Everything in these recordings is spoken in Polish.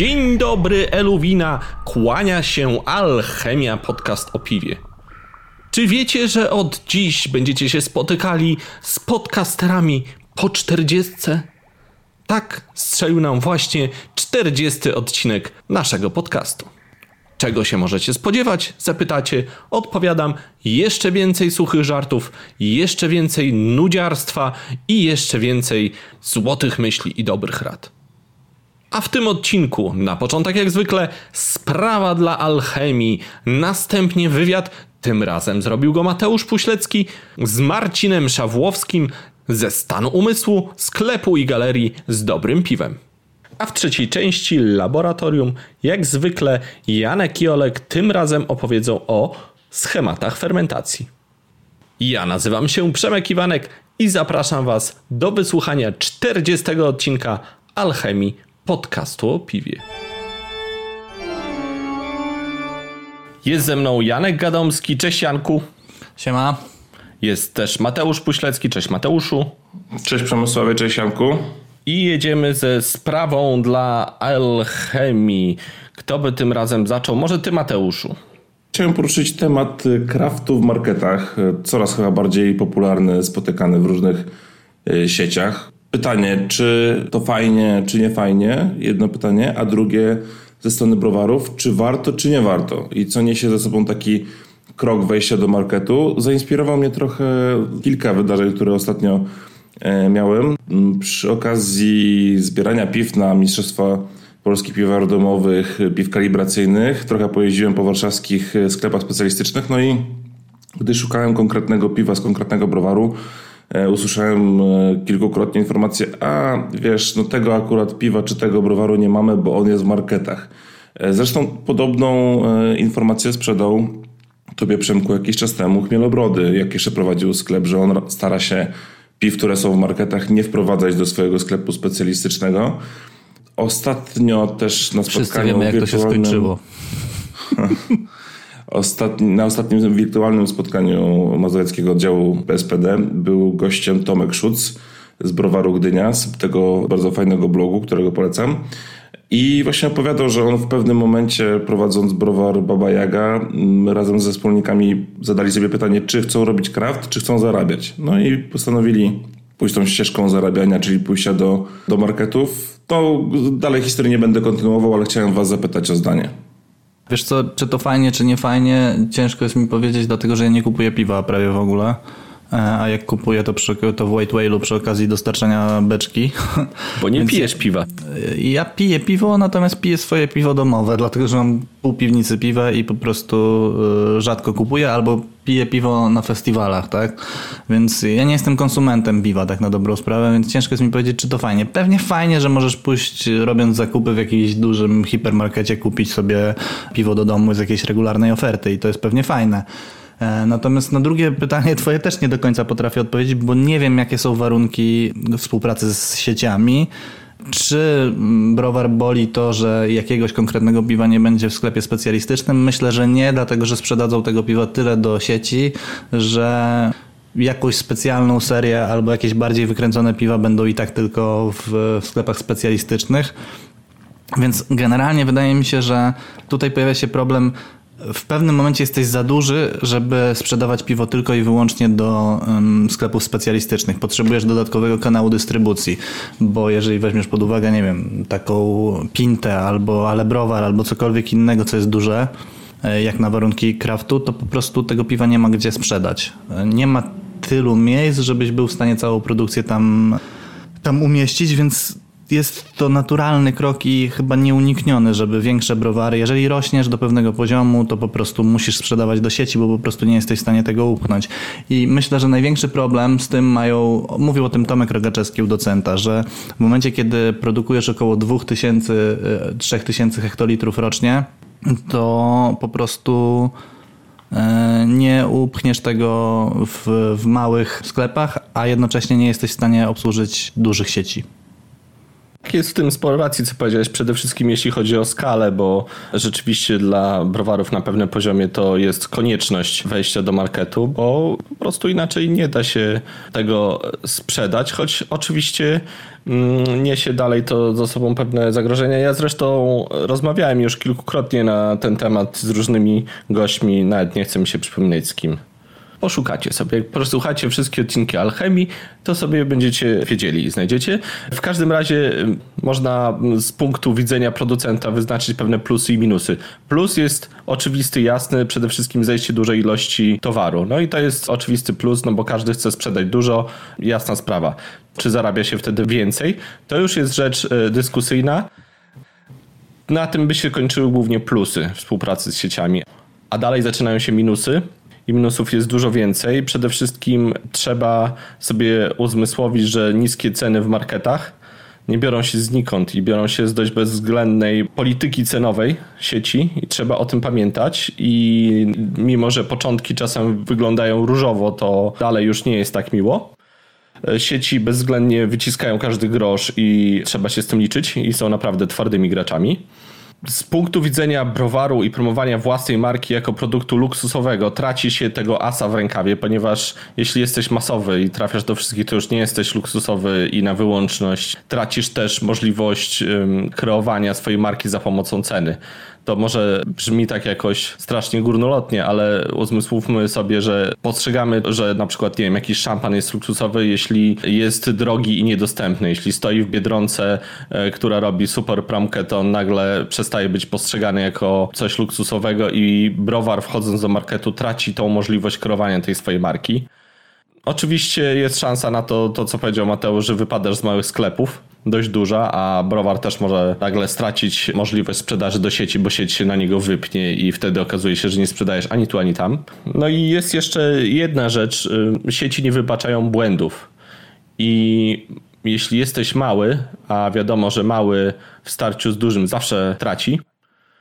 Dzień dobry, Eluwina. Kłania się Alchemia Podcast o piwie. Czy wiecie, że od dziś będziecie się spotykali z podcasterami po czterdziestce? Tak strzelił nam właśnie czterdziesty odcinek naszego podcastu. Czego się możecie spodziewać? Zapytacie. Odpowiadam: jeszcze więcej suchych żartów, jeszcze więcej nudziarstwa i jeszcze więcej złotych myśli i dobrych rad. A w tym odcinku, na początek jak zwykle, sprawa dla alchemii, następnie wywiad, tym razem zrobił go Mateusz Puślecki z Marcinem Szawłowskim ze stanu umysłu, sklepu i galerii z dobrym piwem. A w trzeciej części laboratorium, jak zwykle, Janek i Olek tym razem opowiedzą o schematach fermentacji. Ja nazywam się Przemek Iwanek i zapraszam Was do wysłuchania 40 odcinka Alchemii podcastu o piwie. Jest ze mną Janek Gadomski, cześć Janku. Siema. Jest też Mateusz Puślecki, cześć Mateuszu. Cześć Przemysławie, cześć Janku. I jedziemy ze sprawą dla alchemii. Kto by tym razem zaczął? Może ty Mateuszu. Chciałem poruszyć temat craftu w marketach. Coraz chyba bardziej popularny, spotykany w różnych e, sieciach. Pytanie, czy to fajnie, czy nie fajnie? Jedno pytanie, a drugie ze strony browarów, czy warto, czy nie warto? I co niesie ze sobą taki krok wejścia do marketu? Zainspirował mnie trochę kilka wydarzeń, które ostatnio e, miałem. Przy okazji zbierania piw na Mistrzostwa Polskich Piwar Domowych, piw kalibracyjnych, trochę pojeździłem po warszawskich sklepach specjalistycznych, no i gdy szukałem konkretnego piwa z konkretnego browaru, E, usłyszałem e, kilkukrotnie informację, a wiesz, no tego akurat piwa czy tego browaru nie mamy, bo on jest w marketach. E, zresztą podobną informację sprzedał tobie Przemku jakiś czas temu Chmielobrody, jak jeszcze prowadził sklep, że on stara się piw, które są w marketach nie wprowadzać do swojego sklepu specjalistycznego. Ostatnio też na spotkaniu Wszyscy wiemy, jak to się skończyło. Ostatni, na ostatnim wirtualnym spotkaniu mazowieckiego oddziału PSPD był gościem Tomek Szuc z Browaru Gdynia, z tego bardzo fajnego blogu, którego polecam. I właśnie opowiadał, że on w pewnym momencie prowadząc browar Baba Jaga mm, razem ze wspólnikami zadali sobie pytanie, czy chcą robić kraft, czy chcą zarabiać. No i postanowili pójść tą ścieżką zarabiania, czyli pójścia do, do marketów. To dalej historii nie będę kontynuował, ale chciałem was zapytać o zdanie. Wiesz co, czy to fajnie, czy nie fajnie, ciężko jest mi powiedzieć, dlatego że ja nie kupuję piwa prawie w ogóle. E, a jak kupuję, to, przy, to w White Whale'u przy okazji dostarczania beczki. Bo nie pijesz piwa. E, ja piję piwo, natomiast piję swoje piwo domowe, dlatego że mam pół piwnicy piwa i po prostu e, rzadko kupuję albo piję piwo na festiwalach, tak? Więc ja nie jestem konsumentem piwa, tak na dobrą sprawę, więc ciężko jest mi powiedzieć, czy to fajnie. Pewnie fajnie, że możesz pójść robiąc zakupy w jakimś dużym hipermarkecie, kupić sobie piwo do domu z jakiejś regularnej oferty i to jest pewnie fajne. E, natomiast na drugie pytanie twoje też nie do końca potrafię odpowiedzieć, bo nie wiem jakie są warunki współpracy z sieciami. Czy browar boli to, że jakiegoś konkretnego piwa nie będzie w sklepie specjalistycznym? Myślę, że nie, dlatego że sprzedadzą tego piwa tyle do sieci, że jakąś specjalną serię albo jakieś bardziej wykręcone piwa będą i tak tylko w, w sklepach specjalistycznych. Więc generalnie wydaje mi się, że tutaj pojawia się problem w pewnym momencie jesteś za duży, żeby sprzedawać piwo tylko i wyłącznie do um, sklepów specjalistycznych. Potrzebujesz dodatkowego kanału dystrybucji, bo jeżeli weźmiesz pod uwagę, nie wiem, taką pintę albo alebrowar albo cokolwiek innego, co jest duże, e, jak na warunki kraftu, to po prostu tego piwa nie ma gdzie sprzedać. Nie ma tylu miejsc, żebyś był w stanie całą produkcję tam, tam umieścić, więc jest to naturalny krok i chyba nieunikniony, żeby większe browary, jeżeli rośniesz do pewnego poziomu, to po prostu musisz sprzedawać do sieci, bo po prostu nie jesteś w stanie tego upchnąć. I myślę, że największy problem z tym mają, mówił o tym Tomek Rogaczewski u docenta, że w momencie, kiedy produkujesz około 2000-3000 e, hektolitrów rocznie, to po prostu e, nie upchniesz tego w, w małych sklepach, a jednocześnie nie jesteś w stanie obsłużyć dużych sieci. Tak, jest w tym sporo racji, co powiedziałeś. Przede wszystkim jeśli chodzi o skalę, bo rzeczywiście dla browarów na pewnym poziomie to jest konieczność wejścia do marketu, bo po prostu inaczej nie da się tego sprzedać, choć oczywiście mm, niesie dalej to za sobą pewne zagrożenia. Ja zresztą rozmawiałem już kilkukrotnie na ten temat z różnymi gośćmi, nawet nie chcę mi się przypominać z kim poszukacie sobie, jak posłuchacie wszystkie odcinki Alchemii, to sobie będziecie wiedzieli i znajdziecie. W każdym razie można z punktu widzenia producenta wyznaczyć pewne plusy i minusy. Plus jest oczywisty, jasny, przede wszystkim zejście dużej ilości towaru. No i to jest oczywisty plus, no bo każdy chce sprzedać dużo, jasna sprawa. Czy zarabia się wtedy więcej? To już jest rzecz e, dyskusyjna. Na tym by się kończyły głównie plusy współpracy z sieciami. A dalej zaczynają się minusy i minusów jest dużo więcej. Przede wszystkim trzeba sobie uzmysłowić, że niskie ceny w marketach nie biorą się znikąd i biorą się z dość bezwzględnej polityki cenowej sieci i trzeba o tym pamiętać i mimo, że początki czasem wyglądają różowo, to dalej już nie jest tak miło. Sieci bezwzględnie wyciskają każdy grosz i trzeba się z tym liczyć i są naprawdę twardymi graczami z punktu widzenia browaru i promowania własnej marki jako produktu luksusowego traci się tego asa w rękawie, ponieważ jeśli jesteś masowy i trafiasz do wszystkich, to już nie jesteś luksusowy i na wyłączność. Tracisz też możliwość um, kreowania swojej marki za pomocą ceny. To może brzmi tak jakoś strasznie górnolotnie, ale uzmysłówmy sobie, że postrzegamy, że na przykład, nie wiem, jakiś szampan jest luksusowy, jeśli jest drogi i niedostępny. Jeśli stoi w Biedronce, e, która robi super promkę, to nagle przestaje być postrzegany jako coś luksusowego i browar wchodząc do marketu traci tą możliwość kreowania tej swojej marki. Oczywiście jest szansa na to, to co powiedział Mateusz, że wypadasz z małych sklepów, dość duża, a browar też może nagle stracić możliwość sprzedaży do sieci, bo sieć się na niego wypnie i wtedy okazuje się, że nie sprzedajesz ani tu, ani tam. No i jest jeszcze jedna rzecz. Y, sieci nie wybaczają błędów. I jeśli jesteś mały, a wiadomo, że mały w starciu z dużym zawsze traci,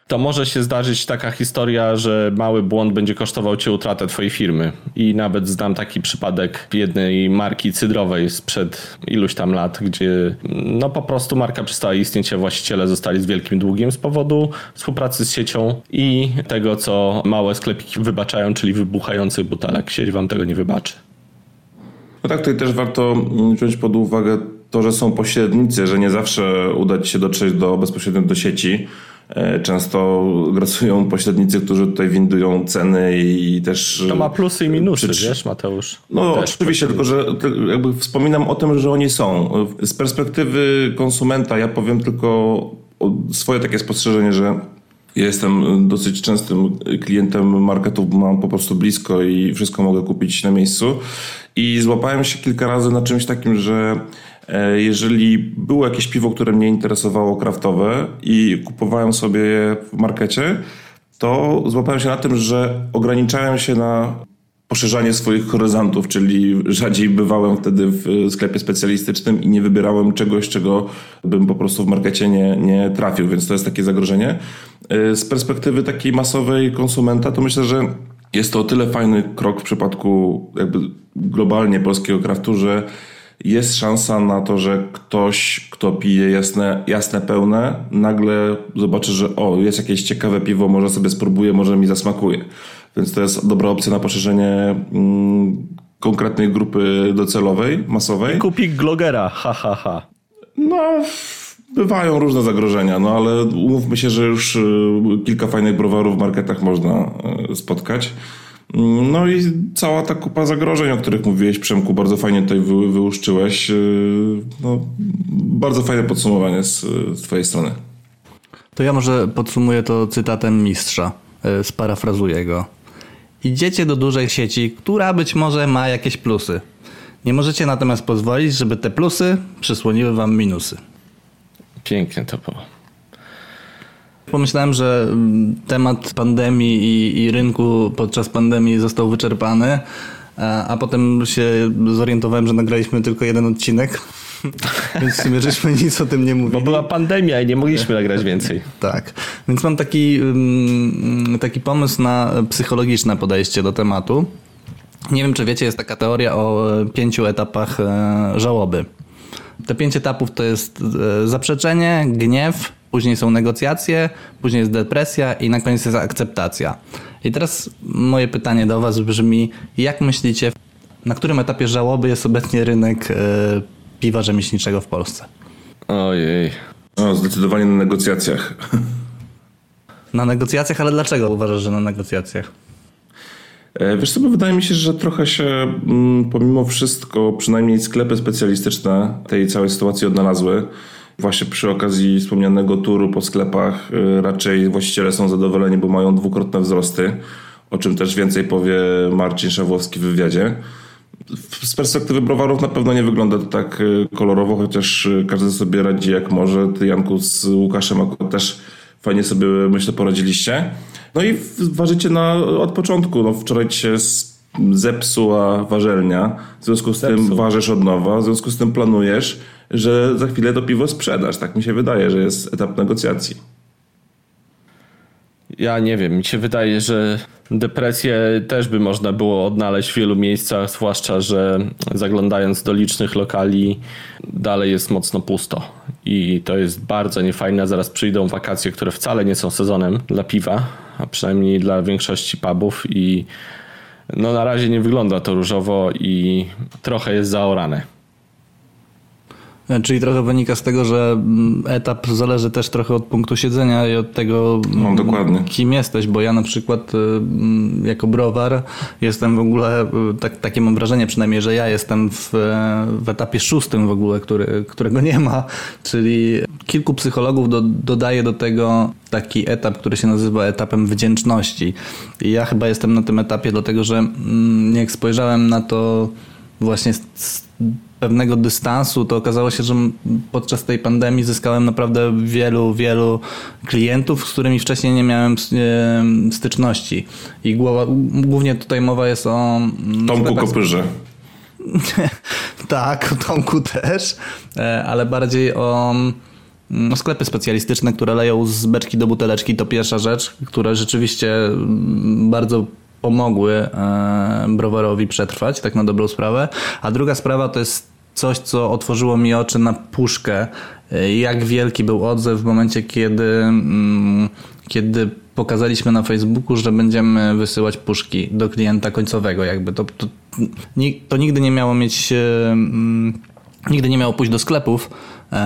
to może się zdarzyć taka historia, że mały błąd będzie kosztował cię utratę twojej firmy. I nawet znam taki przypadek jednej marki cydrowej sprzed iluś tam lat, gdzie no po prostu marka przestała istnieć, a właściciele zostali z wielkim długiem z powodu współpracy z siecią i tego, co małe sklepiki wybaczają, czyli wybuchających butelek. Sieć wam tego nie wybaczy. No tak, tutaj też warto wziąć pod uwagę to, że są pośrednicy, że nie zawsze uda ci się dotrzeć do, bezpośrednio do sieci często grasują pośrednicy, którzy tutaj windują ceny i też... To ma plusy i minusy, wiesz Mateusz? No też oczywiście, tylko że jakby wspominam o tym, że oni są. Z perspektywy konsumenta ja powiem tylko swoje takie spostrzeżenie, że ja jestem dosyć częstym klientem marketów, mam po prostu blisko i wszystko mogę kupić na miejscu. I złapałem się kilka razy na czymś takim, że E, jeżeli było jakieś piwo, które mnie interesowało, kraftowe i kupowałem sobie je w markecie, to złapałem się na tym, że ograniczałem się na poszerzanie swoich horyzontów, czyli rzadziej bywałem wtedy w sklepie specjalistycznym i nie wybierałem czegoś, czego bym po prostu w markecie nie, nie trafił, więc to jest takie zagrożenie. E, z perspektywy takiej masowej konsumenta, to myślę, że jest to o tyle fajny krok w przypadku jakby globalnie polskiego kraftu, że jest szansa na to, że ktoś, kto pije jasne, jasne pełne, nagle zobaczy, że o, jest jakieś ciekawe piwo, może sobie spróbuję, może mi zasmakuje. Więc to jest dobra opcja na poszerzenie mm, konkretnej grupy docelowej, masowej. Kupi glogera, ha, ha, ha. No, bywają różne zagrożenia, no ale umówmy się, że już y, kilka fajnych browarów w marketach można y, spotkać. No i cała ta kupa zagrożeń, o których mówiłeś, Przemku, bardzo fajnie tutaj wy, wyłuszczyłeś. Yy, no, bardzo fajne podsumowanie z, z twojej strony. To ja może podsumuję to cytatem mistrza. Yy, sparafrazuję go. Idziecie do dużej sieci, która być może ma jakieś plusy. Nie możecie natomiast pozwolić, żeby te plusy przysłoniły wam minusy. Pięknie to było. Pomyślałem, że mm, temat pandemii i, i rynku podczas pandemii został wyczerpany, a, potem się zorientowałem, że nagraliśmy tylko jeden odcinek. Więc w sumie żeśmy nic o tym nie mówili. Bo była pandemia i nie mogliśmy nagrać więcej. Tak. Więc mam taki, mm, taki pomysł na psychologiczne podejście do tematu. Nie wiem, czy wiecie, jest taka teoria o pięciu etapach e, żałoby. Te pięć etapów to jest e, zaprzeczenie, gniew, później są negocjacje, później jest depresja i na koniec jest akceptacja. I teraz moje pytanie do Was brzmi, jak myślicie, na którym etapie żałoby jest obecnie rynek e, piwa rzemieślniczego w Polsce? Ojej. No, zdecydowanie na negocjacjach. Na negocjacjach, ale dlaczego uważasz, że na negocjacjach? E, Wiesz co, bo wydaje mi się, że trochę się mm, pomimo wszystko, przynajmniej sklepy specjalistyczne tej całej sytuacji odnalazły. Właśnie przy okazji wspomnianego turu po sklepach y, raczej właściciele są zadowoleni, bo mają dwukrotne wzrosty, o czym też więcej powie Marcin Szawłowski w wywiadzie. Z perspektywy browarów na pewno nie wygląda to tak y, kolorowo, chociaż y, każdy sobie radzi jak może. Ty Janku z Łukaszem akurat też fajnie sobie myślę poradziliście. No i ważycie na, od początku. No wczoraj się zepsuła warzelnia, w związku z tym ważysz od nowa, w związku z tym planujesz, że za chwilę to piwo sprzedasz. Tak mi się wydaje, że jest etap negocjacji. Ja nie wiem, mi się wydaje, że depresję też by można było odnaleźć w wielu miejscach, zwłaszcza, że zaglądając do licznych lokali, dalej jest mocno pusto. I to jest bardzo niefajne. Zaraz przyjdą wakacje, które wcale nie są sezonem dla piwa, a przynajmniej dla większości pubów. I no na razie nie wygląda to różowo i trochę jest zaorane. Czyli trochę wynika z tego, że mm, etap zależy też trochę od punktu siedzenia i od tego, No, mm, kim jesteś, bo ja na przykład y, mm, jako browar jestem w ogóle, y, tak, takie mam wrażenie przynajmniej, że ja jestem w, e, w etapie szóstym w ogóle, który, którego nie ma, czyli kilku psychologów do, dodaje do tego taki etap, który się nazywa etapem wdzięczności. I ja chyba jestem na tym etapie, dlatego że jak spojrzałem na to właśnie z pewnego dystansu, to okazało się, że podczas tej pandemii zyskałem naprawdę wielu, wielu klientów, z którymi wcześniej nie miałem styczności. I głowa, głównie tutaj mowa jest o... mm, Tomku Kopyrze. tak, o Tomku też, e, ale bardziej o mm, sklepy specjalistyczne, które leją z beczki do buteleczki. To pierwsza rzecz, które rzeczywiście mm, bardzo pomogły e, browarowi przetrwać, tak na dobrą sprawę. A druga sprawa to jest coś, co otworzyło mi oczy na puszkę. E, Jak wielki był odzew w momencie, kiedy, mm, kiedy pokazaliśmy na Facebooku, że będziemy wysyłać puszki do klienta końcowego. Jakby to, to, to nigdy nie miało mieć. e, mm, Nigdy nie miało pójść do sklepów,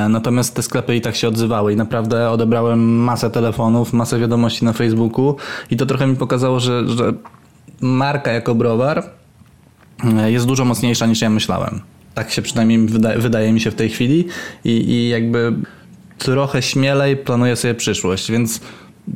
natomiast te sklepy i tak się odzywały i naprawdę odebrałem masę telefonów, masę wiadomości na Facebooku i to trochę mi pokazało, że, że marka jako browar e, jest dużo mocniejsza niż ja myślałem. Tak się przynajmniej wyda- wydaje mi się w tej chwili i, i jakby trochę śmielej planuję sobie przyszłość, więc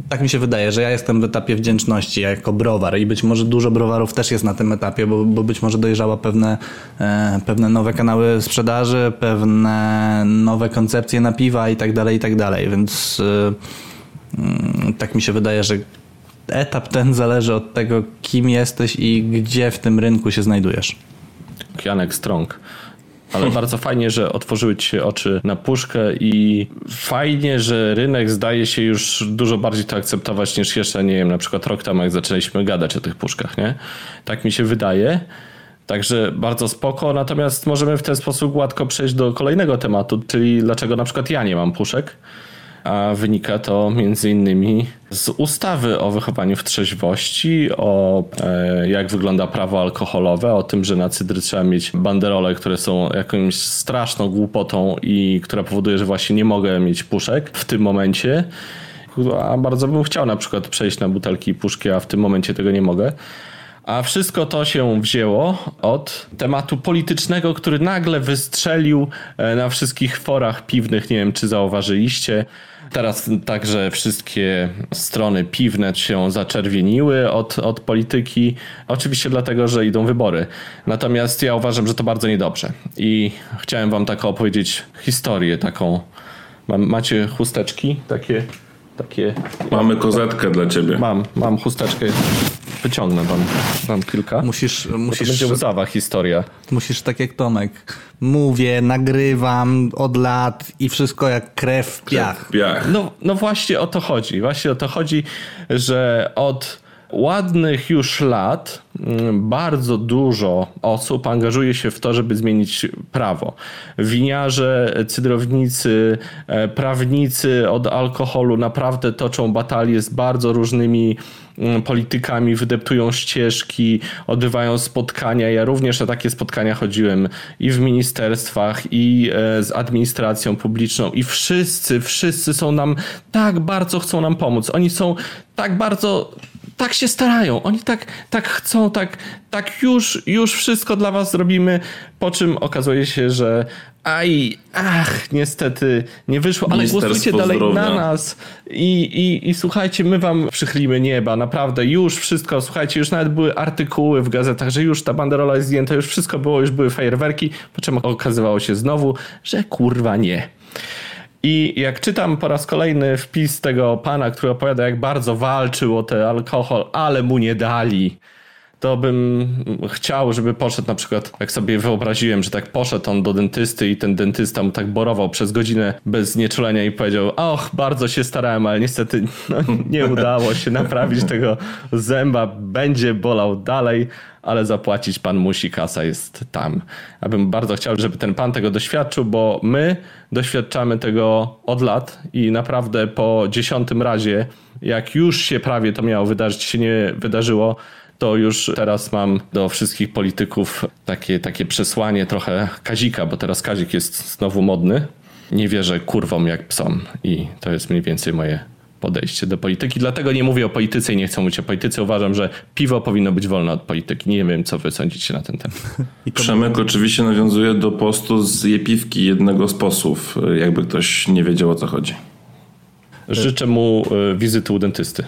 tak mi się wydaje, że ja jestem w etapie wdzięczności jako browar i być może dużo browarów też jest na tym etapie, bo, bo być może dojrzała pewne, e, pewne nowe kanały sprzedaży, pewne nowe koncepcje na piwa i tak dalej, i tak dalej, więc e, mm, tak mi się wydaje, że etap ten zależy od tego, kim jesteś i gdzie w tym rynku się znajdujesz. Janek Strong. Ale bardzo fajnie, że otworzyły ci się oczy na puszkę i fajnie, że rynek zdaje się już dużo bardziej to akceptować niż jeszcze, nie wiem, na przykład rok temu, jak zaczęliśmy gadać o tych puszkach, nie? Tak mi się wydaje. Także bardzo spoko, natomiast możemy w ten sposób gładko przejść do kolejnego tematu, czyli dlaczego na przykład ja nie mam puszek. A wynika to między innymi z ustawy o wychowaniu w trzeźwości, o e, jak wygląda prawo alkoholowe, o tym, że na cydry trzeba mieć banderole, które są jakąś straszną głupotą i która powoduje, że właśnie nie mogę mieć puszek w tym momencie. A bardzo bym chciał na przykład przejść na butelki i puszki, a w tym momencie tego nie mogę. A wszystko to się wzięło od tematu politycznego, który nagle wystrzelił e, na wszystkich forach piwnych. Nie wiem, czy zauważyliście. Teraz także wszystkie strony piwne się zaczerwieniły od, od polityki. Oczywiście dlatego, że idą wybory. Natomiast ja uważam, że to bardzo niedobrze. I chciałem wam taką opowiedzieć historię taką. Mam, macie chusteczki takie? Takie Mamy kozetkę dla ciebie. Mam, mam chusteczkę. Wyciągnę wam, wam kilka. Musisz, Bo to musisz, będzie łzawa historia. musisz tak jak Tomek. Mówię, nagrywam od lat i wszystko jak krew w piach. Piach. No, no właśnie o to chodzi. Właśnie o to chodzi, że od ładnych już lat mm, bardzo dużo osób angażuje się w to, żeby zmienić prawo. Winiarze, cydrownicy, e, prawnicy od alkoholu naprawdę toczą batalie z bardzo różnymi mm, politykami, wydeptują ścieżki, odbywają spotkania. Ja również na takie spotkania chodziłem i w ministerstwach, i e, z administracją publiczną, i wszyscy, wszyscy są nam tak bardzo chcą nam pomóc. Oni są tak bardzo tak się starają, oni tak, tak chcą, tak, tak już, już wszystko dla was zrobimy, po czym okazuje się, że aj, ach, niestety nie wyszło, ale głosujcie dalej zdrowia. na nas i, i, i słuchajcie, my wam przychylimy nieba, naprawdę, już wszystko, słuchajcie, już nawet były artykuły w gazetach, że już ta banderola jest zdjęta, już wszystko było, już były fajerwerki, po czym okazywało się znowu, że kurwa nie. I jak czytam po raz kolejny wpis tego pana, który opowiada, jak bardzo walczył o ten alkohol, ale mu nie dali, to bym chciał, żeby poszedł na przykład, jak sobie wyobraziłem, że tak poszedł on do dentysty i ten dentysta mu tak borował przez godzinę bez znieczulenia i powiedział, och, bardzo się starałem, ale niestety no, nie udało się naprawić tego zęba, będzie bolał dalej, ale zapłacić pan musi, kasa jest tam. Ja bym bardzo chciał, żeby ten pan tego doświadczył, bo my doświadczamy tego od lat i naprawdę po dziesiątym razie, jak już się prawie to miało wydarzyć, się nie wydarzyło, to już teraz mam do wszystkich polityków takie, takie przesłanie trochę Kazika, bo teraz Kazik jest znowu modny. Nie wierzę kurwom jak psom i to jest mniej więcej moje podejście do polityki. Dlatego nie mówię o polityce i nie chcę mówić o polityce. Uważam, że piwo powinno być wolne od polityki. Nie wiem, co wy sądzicie na ten temat. Przemek oczywiście nawiązuje do postu z Jepiwki jednego z posłów, jakby ktoś nie wiedział o co chodzi. Życzę mu e, wizyty u dentysty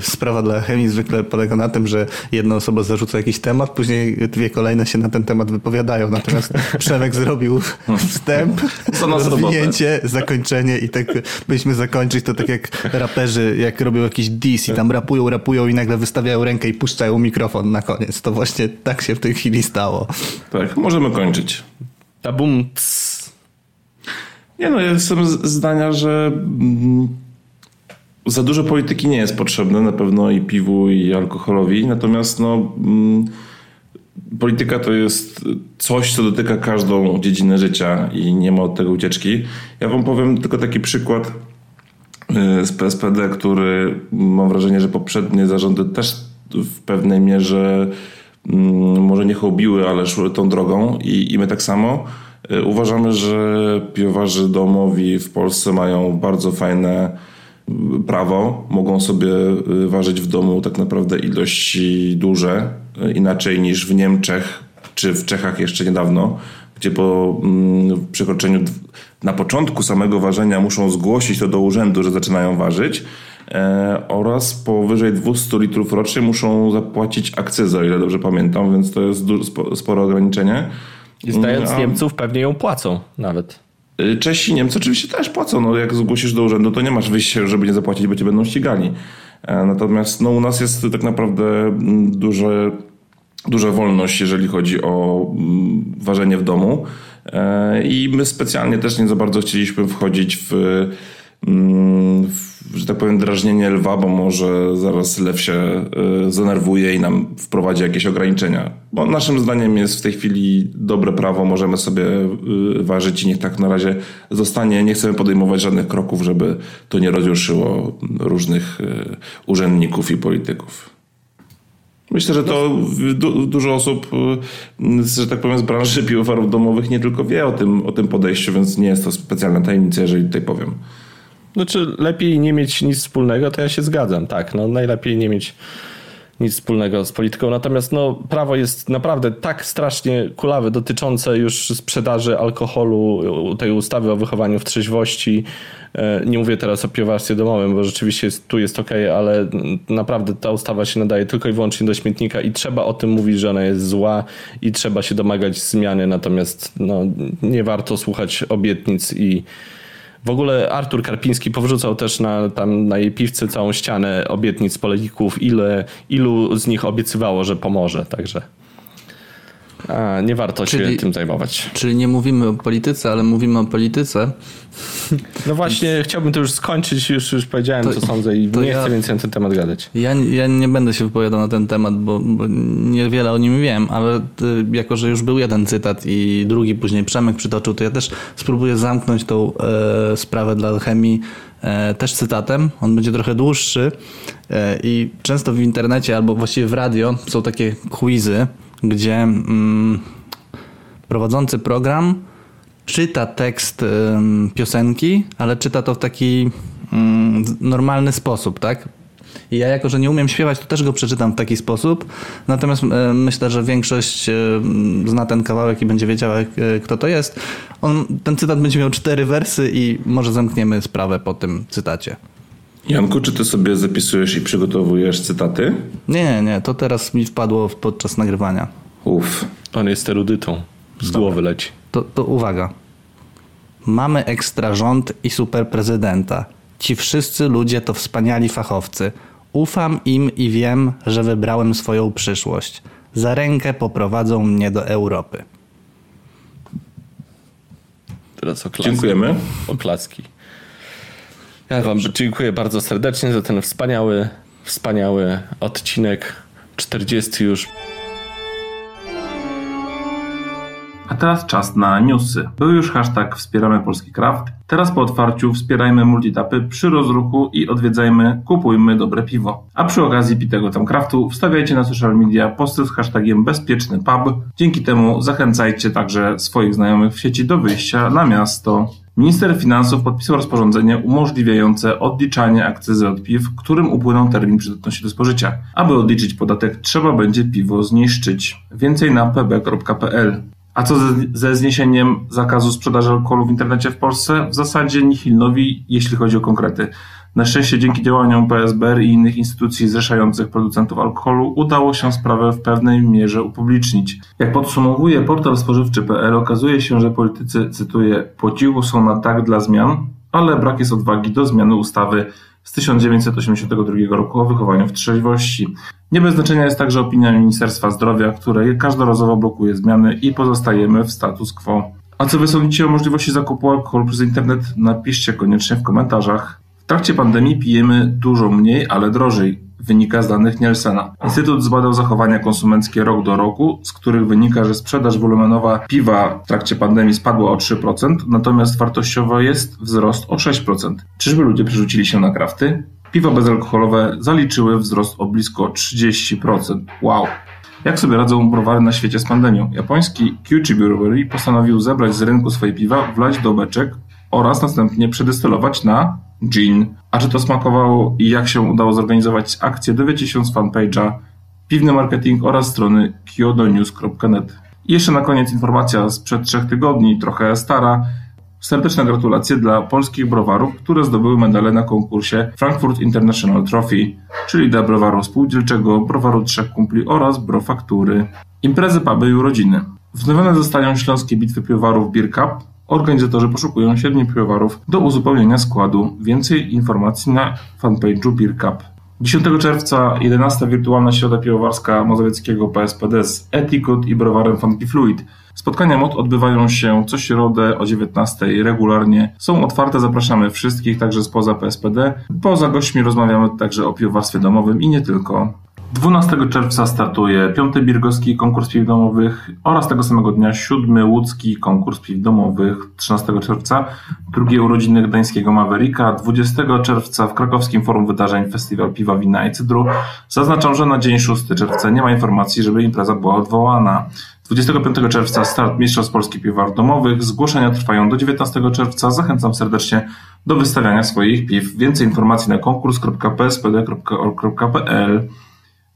sprawa dla chemii zwykle polega na tym, że jedna osoba zarzuca jakiś temat, później dwie kolejne się na ten temat wypowiadają. Natomiast Przemek zrobił wstęp, rozwinięcie, zakończenie i tak byliśmy zakończyć to tak jak raperzy, jak robią jakiś diss i tam rapują, rapują i nagle wystawiają rękę i puszczają mikrofon na koniec. To właśnie tak się w tej chwili stało. Tak, możemy kończyć. Tabum. Nie no, ja jestem zdania, że mm, za dużo polityki nie jest potrzebne, na pewno i piwu, i alkoholowi. Natomiast no, mm, polityka to jest coś, co dotyka każdą dziedzinę życia i nie ma od tego ucieczki. Ja wam powiem tylko taki przykład y, z PSPD, który mam wrażenie, że poprzednie zarządy też w pewnej mierze mm, może nie hobiły, ale szły tą drogą i, i my tak samo. Y, uważamy, że piwowarzy domowi w Polsce mają bardzo fajne prawo, mogą sobie y, ważyć w domu tak naprawdę ilości duże, y, inaczej niż w Niemczech czy w Czechach jeszcze niedawno, gdzie po mm, przekroczeniu na początku samego ważenia muszą zgłosić to do urzędu, że zaczynają ważyć e, oraz powyżej 200 litrów rocznie muszą zapłacić akcyzę, o ile dobrze pamiętam, więc to jest spore ograniczenie. I zdając A... Niemców pewnie ją płacą nawet. Y, Czesi Niemcy oczywiście też płacą. No, jak zgłosisz do urzędu, to nie masz wyjścia, żeby nie zapłacić, bo cię będą ścigali. E, natomiast no, u nas jest tak naprawdę mm, duże, duża wolność, jeżeli chodzi o mm, ważenie w domu. E, I my specjalnie też nie za bardzo chcieliśmy wchodzić w, mm, w że tak powiem, drażnienie lwa, bo może zaraz lew się y, zanerwuje i nam wprowadzi jakieś ograniczenia. Bo naszym zdaniem jest w tej chwili dobre prawo, możemy sobie y, ważyć i niech tak na razie zostanie. Nie chcemy podejmować żadnych kroków, żeby to nie rozjuszyło różnych y, urzędników i polityków. Myślę, że to du dużo osób, że tak powiem, z branży piwowarów domowych nie tylko wie o tym, o tym podejściu, więc nie jest to specjalna tajemnica, jeżeli tutaj powiem. Znaczy, lepiej nie mieć nic wspólnego, to ja się zgadzam, tak. No, najlepiej nie mieć nic wspólnego z polityką. Natomiast no, prawo jest naprawdę tak strasznie kulawe dotyczące już sprzedaży alkoholu, tej ustawy o wychowaniu w trzeźwości. E, nie mówię teraz o piwowarstwie domowym, bo rzeczywiście jest, tu jest ok, ale naprawdę ta ustawa się nadaje tylko i wyłącznie do śmietnika i trzeba o tym mówić, że ona jest zła i trzeba się domagać zmiany. Natomiast no, nie warto słuchać obietnic i w ogóle Artur Karpiński powrzucał też na, tam na jej piwce całą ścianę obietnic polityków, ile, ilu z nich obiecywało, że pomoże, także... A, nie warto się Czyli- tym zajmować. Czyli nie mówimy o polityce, ale mówimy o polityce. No właśnie, chciałbym to już skończyć, już, już powiedziałem, To- co sądzę i nie ja- chcę więcej na ten temat gadać. Ja, ja nie będę się wypowiadał na ten temat, bo, bo niewiele o nim wiem, ale y, jako, że już był jeden cytat i drugi później Przemek przytoczył, to ja też spróbuję zamknąć tą e, sprawę dla chemii e, też cytatem. On będzie trochę dłuższy e, i często w internecie albo właściwie w radio są takie quizy, gdzie mm, prowadzący program czyta tekst piosenki, ale czyta to w taki ym, normalny sposób, tak? I ja jako, że nie umiem śpiewać, to też go przeczytam w taki sposób. Natomiast e, myślę, że większość e, zna ten kawałek i będzie wiedziała, e, kto to jest. On, ten cytat będzie miał cztery wersy i może zamkniemy sprawę po tym cytacie. Janku, czy ty sobie zapisujesz i przygotowujesz cytaty? Nie, nie, nie, to teraz mi wpadło podczas nagrywania. Uff. On jest erudytą. Z głowy leci. To, to uwaga. Mamy ekstra rząd i super prezydenta. Ci wszyscy ludzie to wspaniali fachowcy. Ufam im i wiem, że wybrałem swoją przyszłość. Za rękę poprowadzą mnie do Europy. Teraz oklaski. Dziękujemy. Oklaski. Ja wam dziękuję bardzo serdecznie za ten wspaniały, wspaniały odcinek. 40 już. A teraz czas na newsy. Był już hashtag Wspieramy Polski Craft. Teraz po otwarciu wspierajmy multitapy przy rozruchu i odwiedzajmy Kupujmy Dobre Piwo. A przy okazji pitego tam craftu wstawiajcie na social media posty z hashtagiem Bezpieczny Pub. Dzięki temu zachęcajcie także swoich znajomych w sieci do wyjścia na miasto. Minister Finansów podpisał rozporządzenie umożliwiające odliczanie akcyzy od piw, którym upłynął termin przydatności do spożycia. Aby odliczyć podatek, trzeba będzie piwo zniszczyć. Więcej na pb.pl. A co ze, zniesieniem zakazu sprzedaży alkoholu w internecie w Polsce? W zasadzie nihilnowi, jeśli chodzi o konkrety. Na szczęście dzięki działaniom PSBR i innych instytucji zrzeszających producentów alkoholu udało się sprawę w pewnej mierze upublicznić. Jak podsumowuje portal spożywczy.pl okazuje się, że politycy, cytuję, po cichu są na tak dla zmian, ale brak jest odwagi do zmiany ustawy z 1982 roku o wychowaniu w trzeźwości. Nie bez znaczenia jest także opinia Ministerstwa Zdrowia, które każdorazowo blokuje zmiany i pozostajemy w status quo. A co wy sądzicie o możliwości zakupu alkoholu przez internet? Napiszcie koniecznie w komentarzach. Trakcie pandemii pijemy dużo mniej, ale drożej. Wynika z danych Nielsena. Instytut zbadał zachowania konsumenckie rok do roku, z których wynika, że sprzedaż wolumenowa piwa w trakcie pandemii spadła o 3%, natomiast wartościowo jest wzrost o 6%. Czyżby ludzie przerzucili się na krafty? Piwa bezalkoholowe zaliczyły wzrost o blisko 30%. Wow! Jak sobie radzą browary na świecie z pandemią? Japoński Kyuchi Brewery postanowił zebrać z rynku swoje piwa, wlać do beczek oraz następnie przedestylować na gin. A czy to smakowało i jak się udało zorganizować akcję, dowiecie się z fanpage'a Piwny Marketing oraz strony kyodonews.net. I jeszcze na koniec informacja sprzed trzech tygodni, trochę stara. Serdeczne gratulacje dla polskich browarów, które zdobyły medale na konkursie Frankfurt International Trophy, czyli dla browaru spółdzielczego, browaru Trzech Kumpli oraz brofaktury. Imprezy, puby i urodziny. Wznowione zostają śląskie bitwy piwowarów Beer Cup. Organizatorzy poszukują siedmiu piwowarów do uzupełnienia składu. Więcej informacji na fanpage'u Beer Cup. 10 czerwca 11 wirtualna środa piwowarska mazowieckiego PSPD z Etiquette i browarem Funky Fluid. Spotkania MOD odbywają się co środę o 19 regularnie. Są otwarte, zapraszamy wszystkich, także spoza PSPD. Poza gośćmi rozmawiamy także o piwowarstwie domowym i nie tylko. 12 czerwca startuje 5 Birgowski konkurs piw domowych oraz tego samego dnia 7 Łódzki konkurs piw domowych. 13 czerwca drugie urodziny gdańskiego Mavericka. 20 czerwca w krakowskim forum wydarzeń Festiwal Piwa, Wina i Cydru. Zaznaczam, że na dzień 6 czerwca nie ma informacji, żeby impreza była odwołana. 25 czerwca start Mistrzostw Polski Piwar Domowych. Zgłoszenia trwają do 19 czerwca. Zachęcam serdecznie do wystawiania swoich piw. Więcej informacji na konkurs.pspd.org.pl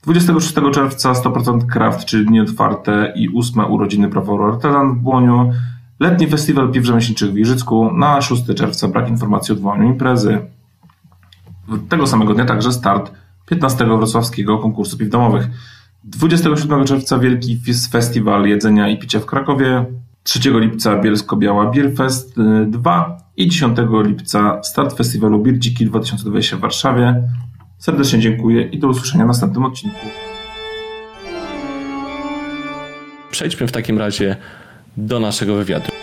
26 czerwca 100% Craft, czyli dni otwarte i ósme urodziny Browaru Artezan w Błoniu. Letni Festiwal Piw Rzemieślniczych w Giżycku. Na 6 czerwca brak informacji o odwołaniu imprezy. Tego samego dnia także start 15 wrocławskiego konkursu piw domowych. 27 czerwca Wielki Festiwal Jedzenia i Picia w Krakowie. 3 lipca Bielsko-Biała Beer Fest y, 2 i 10 lipca start festiwalu Beer Dziki 2020 w Warszawie. Serdecznie dziękuję i do usłyszenia w następnym odcinku. przejdźmy w takim razie do naszego wywiadu.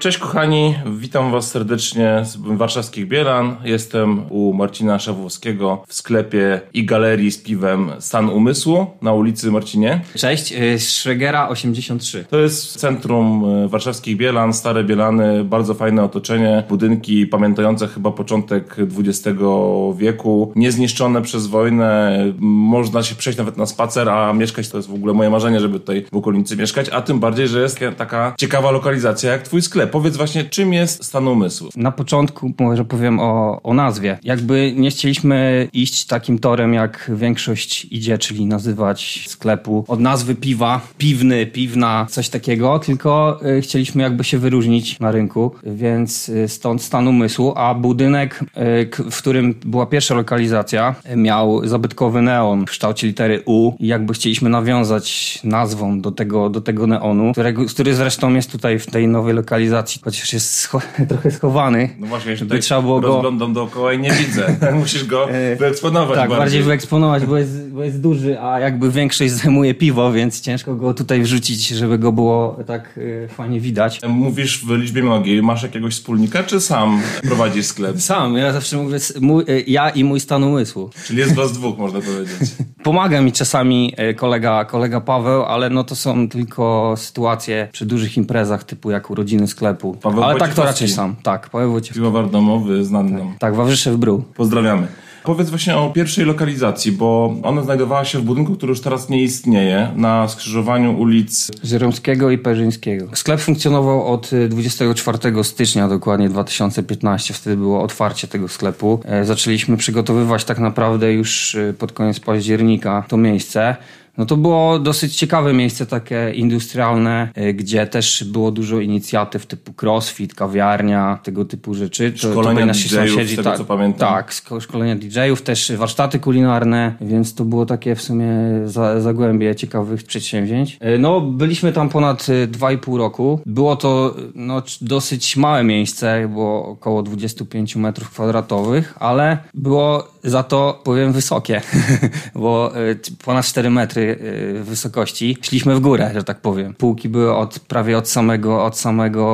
Cześć kochani, witam was serdecznie z warszawskich Bielan. Jestem u Marcina Szawłowskiego w sklepie i galerii z piwem Stan Umysłu na ulicy Marcinie. Cześć, y, Szregera 83. To jest centrum e, warszawskich Bielan, stare Bielany, bardzo fajne otoczenie, budynki pamiętające chyba początek XX wieku, niezniszczone przez wojnę, można się przejść nawet na spacer, a mieszkać to jest w ogóle moje marzenie, żeby tutaj w okolicy mieszkać, a tym bardziej, że jest taka ciekawa lokalizacja jak twój sklep. Powiedz właśnie, czym jest stan umysłu? Na początku może powiem o, o nazwie. Jakby nie chcieliśmy iść takim torem, jak większość idzie, czyli nazywać sklepu od nazwy piwa, piwny, piwna, coś takiego, tylko y, chcieliśmy jakby się wyróżnić na rynku, więc y, stąd stan umysłu, a budynek, y, w którym była pierwsza lokalizacja, miał zabytkowy neon w kształcie litery U i jakby chcieliśmy nawiązać nazwą do tego, do tego neonu, którego, który zresztą jest tutaj w tej nowej lokalizacji, chociaż jest scho trochę schowany. No właśnie, By tutaj trzeba było go- rozglądam dookoła i nie widzę. Musisz go wyeksponować Tak, bardziej. bardziej wyeksponować, bo jest, bo jest duży, a jakby większość zajmuje piwo, więc ciężko go tutaj wrzucić, żeby go było tak y, fajnie widać. Mówisz w liczbie mnogiej, masz jakiegoś wspólnika, czy sam prowadzisz sklep? Sam, ja zawsze mówię, mój, y, ja i mój stan umysłu. Czyli jest was dwóch, można powiedzieć. Pomaga mi czasami kolega, kolega Paweł, ale no to są tylko sytuacje przy dużych imprezach, typu jak urodziny sklepu. Paweł ale tak to raczej sam, tak, Paweł Wojciechowski. Piłowar domowy, znany nam. Tak, Wawrzyszew Bru. Pozdrawiamy. Powiedz właśnie o pierwszej lokalizacji, bo ona znajdowała się w budynku, który już teraz nie istnieje, na skrzyżowaniu ulic Żeromskiego i Perzyńskiego. Sklep funkcjonował od y, 24 stycznia dokładnie 2015. Wtedy było otwarcie tego sklepu. E, Zaczęliśmy przygotowywać tak naprawdę już y, pod koniec października to miejsce. No to było dosyć ciekawe miejsce, takie industrialne, y, gdzie też było dużo inicjatyw typu crossfit, kawiarnia, tego typu rzeczy. To, Szkolenia to byli nasi DJ-ów, sąsiedzi, z tego, tak, co pamiętam. Tak, szko- szkolenia DJ-ów, też warsztaty kulinarne, więc to było takie w sumie za, zagłębie ciekawych przedsięwzięć. E, No, byliśmy tam ponad e, 2,5 roku. Było to no, dosyć małe miejsce, było około 25 metrów kwadratowych, ale było za to, powiem, wysokie, bo ponad 4 metry e, wysokości. Szliśmy w górę, że tak powiem. Półki były od, prawie od samego, od samego,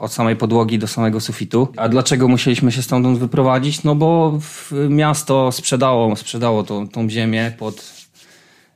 od samej podłogi do samego sufitu. A dlaczego musieliśmy się stamtąd wyprowadzić? No bo miasto sprzedało, sprzedało tą, tą ziemię pod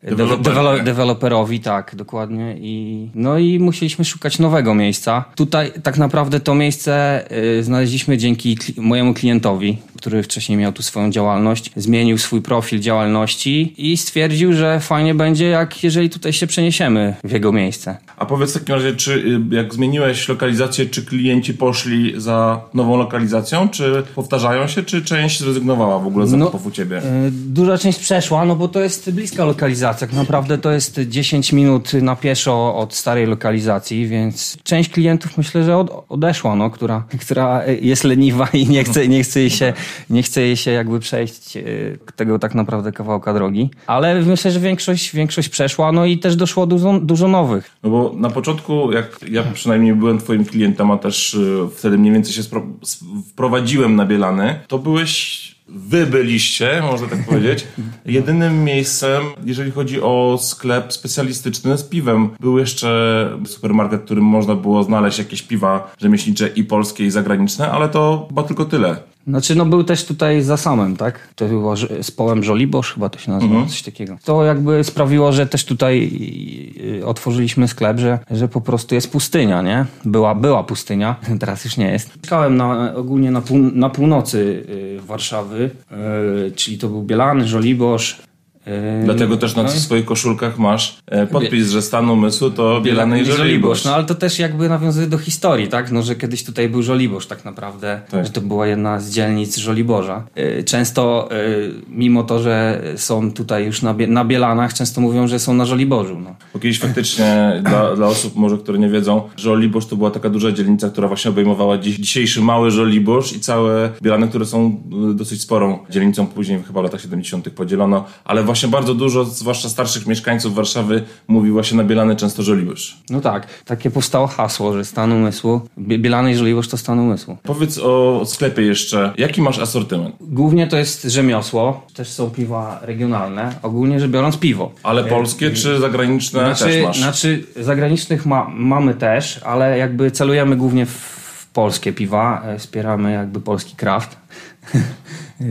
Deweloperkę. Dewelo- deweloperowi, tak, dokładnie. I, no i musieliśmy szukać nowego miejsca. Tutaj tak naprawdę to miejsce y, znaleźliśmy dzięki kli- mojemu klientowi, który wcześniej miał tu swoją działalność. Zmienił swój profil działalności i stwierdził, że fajnie będzie, jak jeżeli tutaj się przeniesiemy w jego miejsce. A powiedz w takim razie, czy y, jak zmieniłeś lokalizację, czy klienci poszli za nową lokalizacją, czy powtarzają się, czy część zrezygnowała w ogóle z No, zakupów u ciebie? Y, Duża część przeszła, no bo to jest bliska lokalizacja. Tak naprawdę to jest 10 minut na pieszo od starej lokalizacji, więc część klientów myślę, że od, odeszła, no, która, która jest leniwa i nie chce, nie chce jej się, nie chce jej się jakby przejść y, tego tak naprawdę kawałka drogi. Ale myślę, że większość, większość przeszła, no i też doszło dużo, dużo nowych. No bo na początku, jak ja przynajmniej byłem twoim klientem, a też y, wtedy mniej więcej się wprowadziłem na Bielany, to byłeś, wy byliście, można tak powiedzieć, jedynym miejscem, jeżeli chodzi o sklep specjalistyczny z piwem. Był jeszcze supermarket, w którym można było znaleźć jakieś piwa rzemieślnicze i polskie i zagraniczne, ale to chyba tylko tyle. Znaczy, no był też tutaj za samym, tak? To było z połem Żoliborz, chyba to się nazywa, coś takiego. To jakby sprawiło, że też tutaj y, otworzyliśmy sklep, że, że po prostu jest pustynia, nie? Była, była pustynia, teraz już nie jest. Mieszkałem na, ogólnie na, pół, na północy y, Warszawy, y, czyli to był Bielany, Żoliborz. Y, Dlatego też na no swoich koszulkach masz e, podpis, że stan umysłu to Bielany i Żoliborz. No ale to też jakby nawiązuje do historii, tak? No, że kiedyś tutaj był Żoliborz tak naprawdę, Tak. że to była jedna z dzielnic Żoliborza. Y, Często, y, mimo to, że są tutaj już na, na Bielanach, często mówią, że są na Żoliborzu. No. Bo kiedyś faktycznie dla, dla osób może, które nie wiedzą, Żoliborz to była taka duża dzielnica, która właśnie obejmowała dziś, dzisiejszy mały Żoliborz i całe Bielany, które są dosyć sporą dzielnicą. Później chyba w latach 70. podzielono, ale właśnie właśnie bardzo dużo, zwłaszcza starszych mieszkańców Warszawy, mówi właśnie na Bielany często żoliborz. No tak, takie powstało hasło, że stan umysłu, Bie- Bielany i żoliborz to stan umysłu. Powiedz o sklepie jeszcze. Jaki masz asortyment? Głównie to jest rzemiosło, też są piwa regionalne, ogólnie rzecz biorąc piwo. Ale polskie czy zagraniczne Znaczy, też masz? znaczy zagranicznych ma, mamy też, ale jakby celujemy głównie w, w polskie piwa, e, wspieramy jakby polski kraft.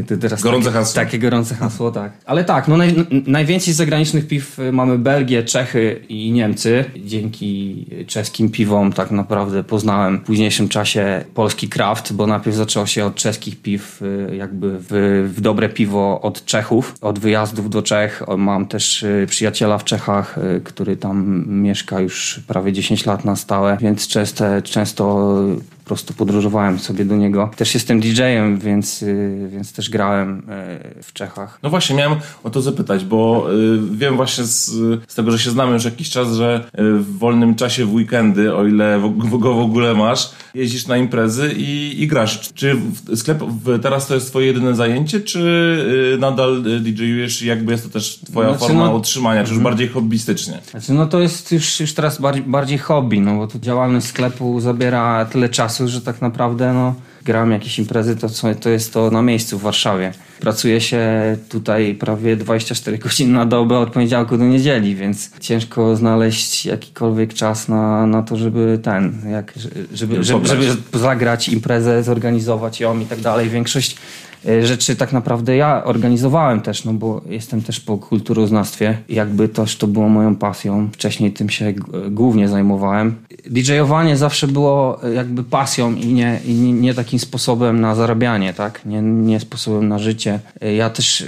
To teraz Gorące takie, hasło. Takie gorące hasło, tak. Ale tak, no naj, najwięcej zagranicznych piw y, mamy Belgię, Czechy i Niemcy. Dzięki czeskim piwom tak naprawdę poznałem w późniejszym czasie polski kraft, bo najpierw zaczęło się od czeskich piw, y, jakby w, w dobre piwo od Czechów, od wyjazdów do Czech. Mam też y, przyjaciela w Czechach, y, który tam mieszka już prawie 10 lat na stałe, więc często, często prostu podróżowałem sobie do niego. Też jestem DJ-em, więc, y, więc też grałem y, w Czechach. No właśnie, miałem o to zapytać, bo y, wiem właśnie z, z tego, że się znamy już jakiś czas, że w wolnym czasie w weekendy, o ile go w ogóle masz, jeździsz na imprezy i, i grasz. Czy sklep teraz to jest twoje jedyne zajęcie, czy nadal DJ-ujesz i jakby jest to też twoja Znaczy, forma no- utrzymania, czy już bardziej hobbystycznie? Znaczy, no to jest już, już teraz bardziej, bardziej hobby, no bo to działalność sklepu zabiera tyle czasu, że tak naprawdę no, gram jakieś imprezy, to, to jest to na miejscu w Warszawie. Pracuje się tutaj prawie 24 godziny na dobę od poniedziałku do niedzieli, więc ciężko znaleźć jakikolwiek czas na, na to, żeby ten, jak, żeby, żeby, żeby zagrać imprezę, zorganizować ją i tak dalej. Większość rzeczy tak naprawdę ja organizowałem też, no bo jestem też po kulturoznawstwie. Jakby też to było moją pasją. Wcześniej tym się głównie zajmowałem. DJ-owanie zawsze było e, jakby pasją i nie, i nie, takim sposobem na zarabianie, tak? Nie, nie sposobem na życie. E, Ja też e,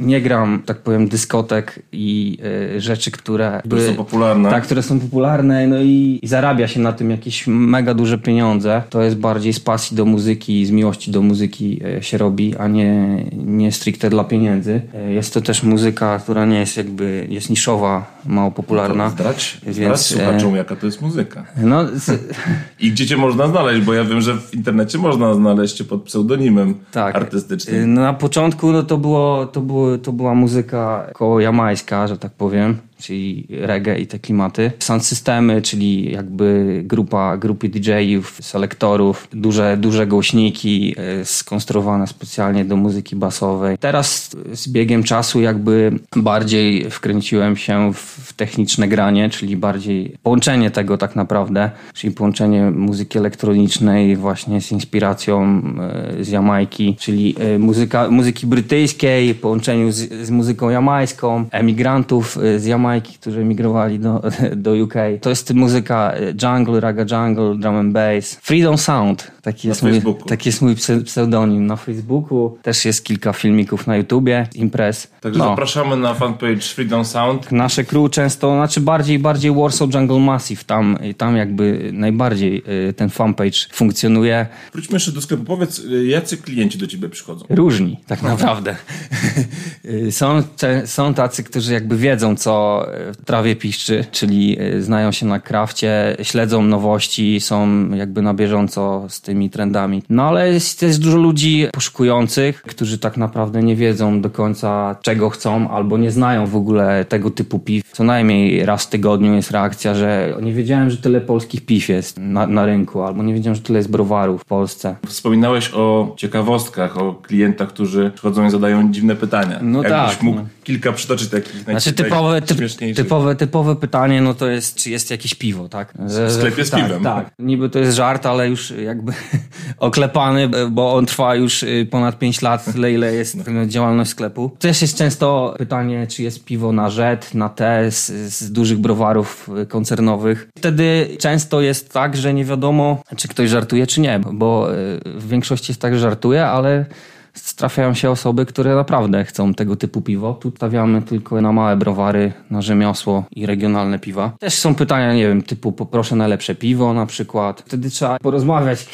nie gram, tak powiem, dyskotek i e, rzeczy, które... Które są popularne. Tak, które są popularne, no i, i zarabia się na tym jakieś mega duże pieniądze. To jest bardziej z pasji do muzyki, z miłości do muzyki e, się robi, a nie, nie stricte dla pieniędzy. E, Jest to też muzyka, która nie jest jakby, jest niszowa, mało popularna. Zdrać, Więc, zdrać e, słuchaczom, jaka to jest muzyka. No, z, I gdzie cię można znaleźć, bo ja wiem, że w internecie można znaleźć cię pod pseudonimem tak. artystycznym. No, na początku no, to, było, to, było, to była muzyka koło jamańska, że tak powiem, czyli reggae i te klimaty. Sound systemy, czyli jakby grupa, grupy DJ-ów, selektorów, duże, duże głośniki y, skonstruowane specjalnie do muzyki basowej. Teraz z biegiem czasu jakby bardziej wkręciłem się w, techniczne granie, czyli bardziej połączenie tego tak naprawdę, czyli połączenie muzyki elektronicznej właśnie z inspiracją e, z Jamajki, czyli e, muzyka, muzyki brytyjskiej połączeniu z, z muzyką jamańską, emigrantów e, z Jamajki, którzy emigrowali do, do UK. To jest muzyka e, jungle, raga jungle, drum and bass. Freedom Sound, taki, jest mój, Facebooku. taki jest mój pse- pseudonim na Facebooku. Też jest kilka filmików na YouTubie, imprez. Także No. zapraszamy na fanpage Freedom Sound. Nasze crew często, znaczy bardziej, bardziej Warsaw Jungle Massive, tam, tam jakby najbardziej y, ten fanpage funkcjonuje. Wróćmy jeszcze do sklepu. Powiedz, y, jacy klienci do ciebie przychodzą? Różni, tak naprawdę. Y, są, są tacy, którzy jakby wiedzą, co w trawie piszczy, czyli y, znają się na krafcie, śledzą nowości, są jakby na bieżąco z tymi trendami. No ale jest też dużo ludzi poszukujących, którzy tak naprawdę nie wiedzą do końca, czego chcą, albo nie znają w ogóle tego typu piw. Co najmniej raz w tygodniu jest reakcja, że nie wiedziałem, że tyle polskich piw jest na, na rynku, albo nie wiedziałem, że tyle jest browarów w Polsce. Wspominałeś o ciekawostkach, o klientach, którzy przychodzą i zadają dziwne pytania. No Jakbyś tak, mógł no. kilka przytoczyć takich Znaczy typowe, typ, najśmieszniejszych. typowe, typowe pytanie, no to jest, czy jest jakieś piwo, tak? Że- W sklepie z tak, piwem. Tak, niby to jest żart, ale już jakby oklepany, bo on trwa już y, ponad 5 lat, tyle ile jest działalność sklepu. Też jest często pytanie, czy jest piwo na rzet, na T, z, z dużych browarów y, koncernowych. Wtedy często jest tak, że nie wiadomo, czy ktoś żartuje, czy nie, bo y, w większości jest tak, że żartuje, ale trafiają się osoby, które naprawdę chcą tego typu piwo. Tu stawiamy tylko na małe browary, na rzemiosło i regionalne piwa. Też są pytania, nie wiem, typu poproszę najlepsze piwo na przykład. Wtedy trzeba porozmawiać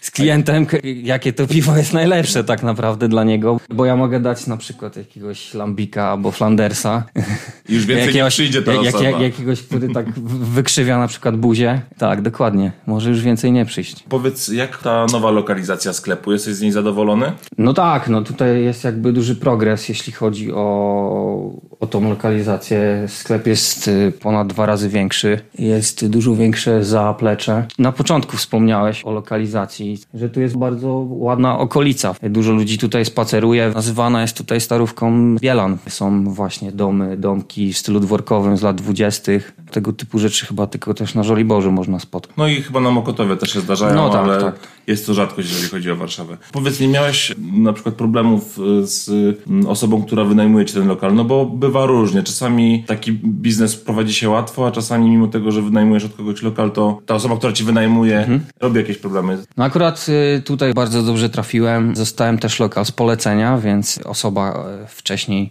z klientem, jakie to piwo jest najlepsze tak naprawdę dla niego. Bo ja mogę dać na przykład jakiegoś lambika albo flandersa. Już więcej nie przyjdzie ta jak, osoba. jak, jakiegoś, który tak wykrzywia na przykład buzię. Tak, dokładnie. Może już więcej nie przyjść. Powiedz, jak ta nowa lokalizacja sklepu? Jesteś z niej zadowolony? No tak, no tutaj jest jakby duży progres, jeśli chodzi o, o tą lokalizację. Sklep jest y, ponad dwa razy większy. Jest dużo większe zaplecze. Na początku wspomniałeś o lokalizacji, że tu jest bardzo ładna okolica. Dużo ludzi tutaj spaceruje. Nazywana jest tutaj starówką Bielan. Są właśnie domy, domki w stylu dworkowym z lat dwudziestych. Tego typu rzeczy chyba tylko też na Żoliborzu można spotkać. No i chyba na Mokotowie też się zdarzają, No tak, ale tak. jest to rzadkość, jeżeli chodzi o Warszawę. Powiedz mi, miałeś na przykład problemów y, z mm, osobą, która wynajmuje ci ten lokal? No bo bywa różnie. Czasami taki biznes prowadzi się łatwo, a czasami mimo tego, że wynajmujesz od kogoś lokal, to ta osoba, która ci wynajmuje, Mhm. robi jakieś problemy. No akurat y, tutaj bardzo dobrze trafiłem. Zostałem też lokal z polecenia, więc osoba y, wcześniej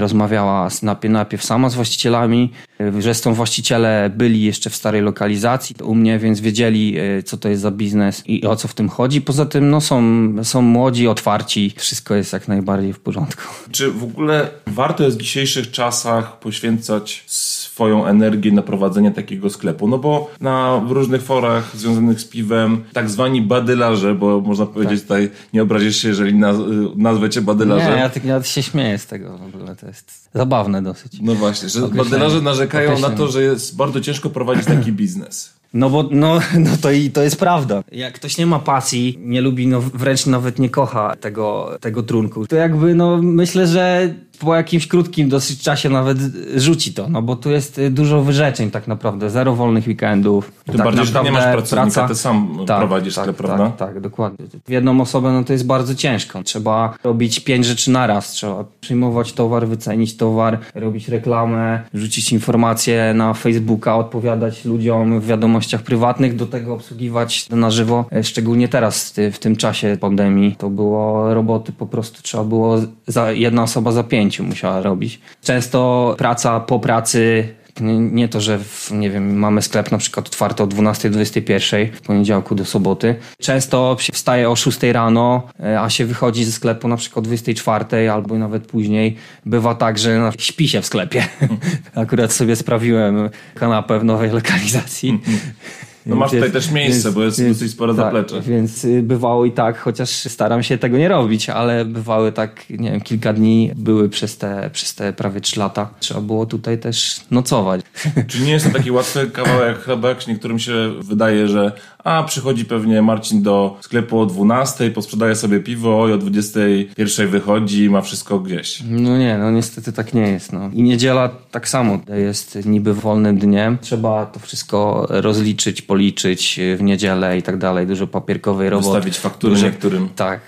rozmawiała najpierw, sama z właścicielami. Y, Zresztą właściciele byli jeszcze w starej lokalizacji u mnie, więc wiedzieli, y, co to jest za biznes i o co w tym chodzi. Poza tym no, są, są młodzi, otwarci. Wszystko jest jak najbardziej w porządku. Czy w ogóle warto jest w dzisiejszych czasach poświęcać swoją energię na prowadzenie takiego sklepu? No bo na różnych forach związanych z piwem, tak zwani badylarze, bo można powiedzieć tutaj, nie obrazisz się, jeżeli naz nazwę cię Nie, badylarzem. ja, tak- ja się śmieję z tego w ogóle. To jest zabawne dosyć. No właśnie, że badylarze narzekają na Określenie. to, że jest bardzo ciężko prowadzić taki biznes. No bo no, no to, i, to jest prawda. Jak ktoś nie ma pasji, nie lubi, no wręcz nawet nie kocha tego, tego trunku, to jakby no myślę, że po jakimś krótkim dosyć czasie nawet rzuci to, no bo tu jest y, dużo wyrzeczeń tak naprawdę, zero wolnych weekendów. Tym tak bardziej, że nie masz pracownika, ty sam prowadzisz tak, sklep, tak, prawda? Tak, dokładnie. W jedną osobę no to jest bardzo ciężko. Trzeba robić pięć rzeczy naraz. Trzeba przyjmować towar, wycenić towar, robić reklamę, rzucić informacje na Facebooka, odpowiadać ludziom w wiadomościach prywatnych, do tego obsługiwać na żywo. E, Szczególnie teraz, w tym czasie pandemii, to było roboty po prostu trzeba było za, jedna osoba za musiała robić. Często praca po pracy nie, to, że w, nie wiem, mamy sklep na przykład otwarty od 12 do 21 w poniedziałku do soboty. Często się wstaje o 6 rano, e, a się wychodzi ze sklepu na przykład o 24 albo nawet później. Bywa tak, że śpi się w sklepie. Akurat sobie sprawiłem kanapę w nowej lokalizacji. No masz Więc tutaj też miejsce, bo jest dosyć spore tak, zaplecze. Więc y, bywało i tak, chociaż staram się tego nie robić, ale bywały tak, nie wiem, kilka dni były przez te, przez te prawie trzy lata. Trzeba było tutaj też nocować. Czy nie jest to taki łatwy kawałek chleba, jak niektórym się wydaje, że a przychodzi pewnie Marcin do sklepu o 12, posprzedaje sobie piwo, oj, o 21 wychodzi, ma wszystko gdzieś. No nie, no niestety tak nie jest. No. I niedziela tak samo jest niby wolnym dniem. Trzeba to wszystko rozliczyć, policzyć w niedzielę i tak dalej. Dużo papierkowej roboty. Wystawić faktury Dużo- niektórym Tak.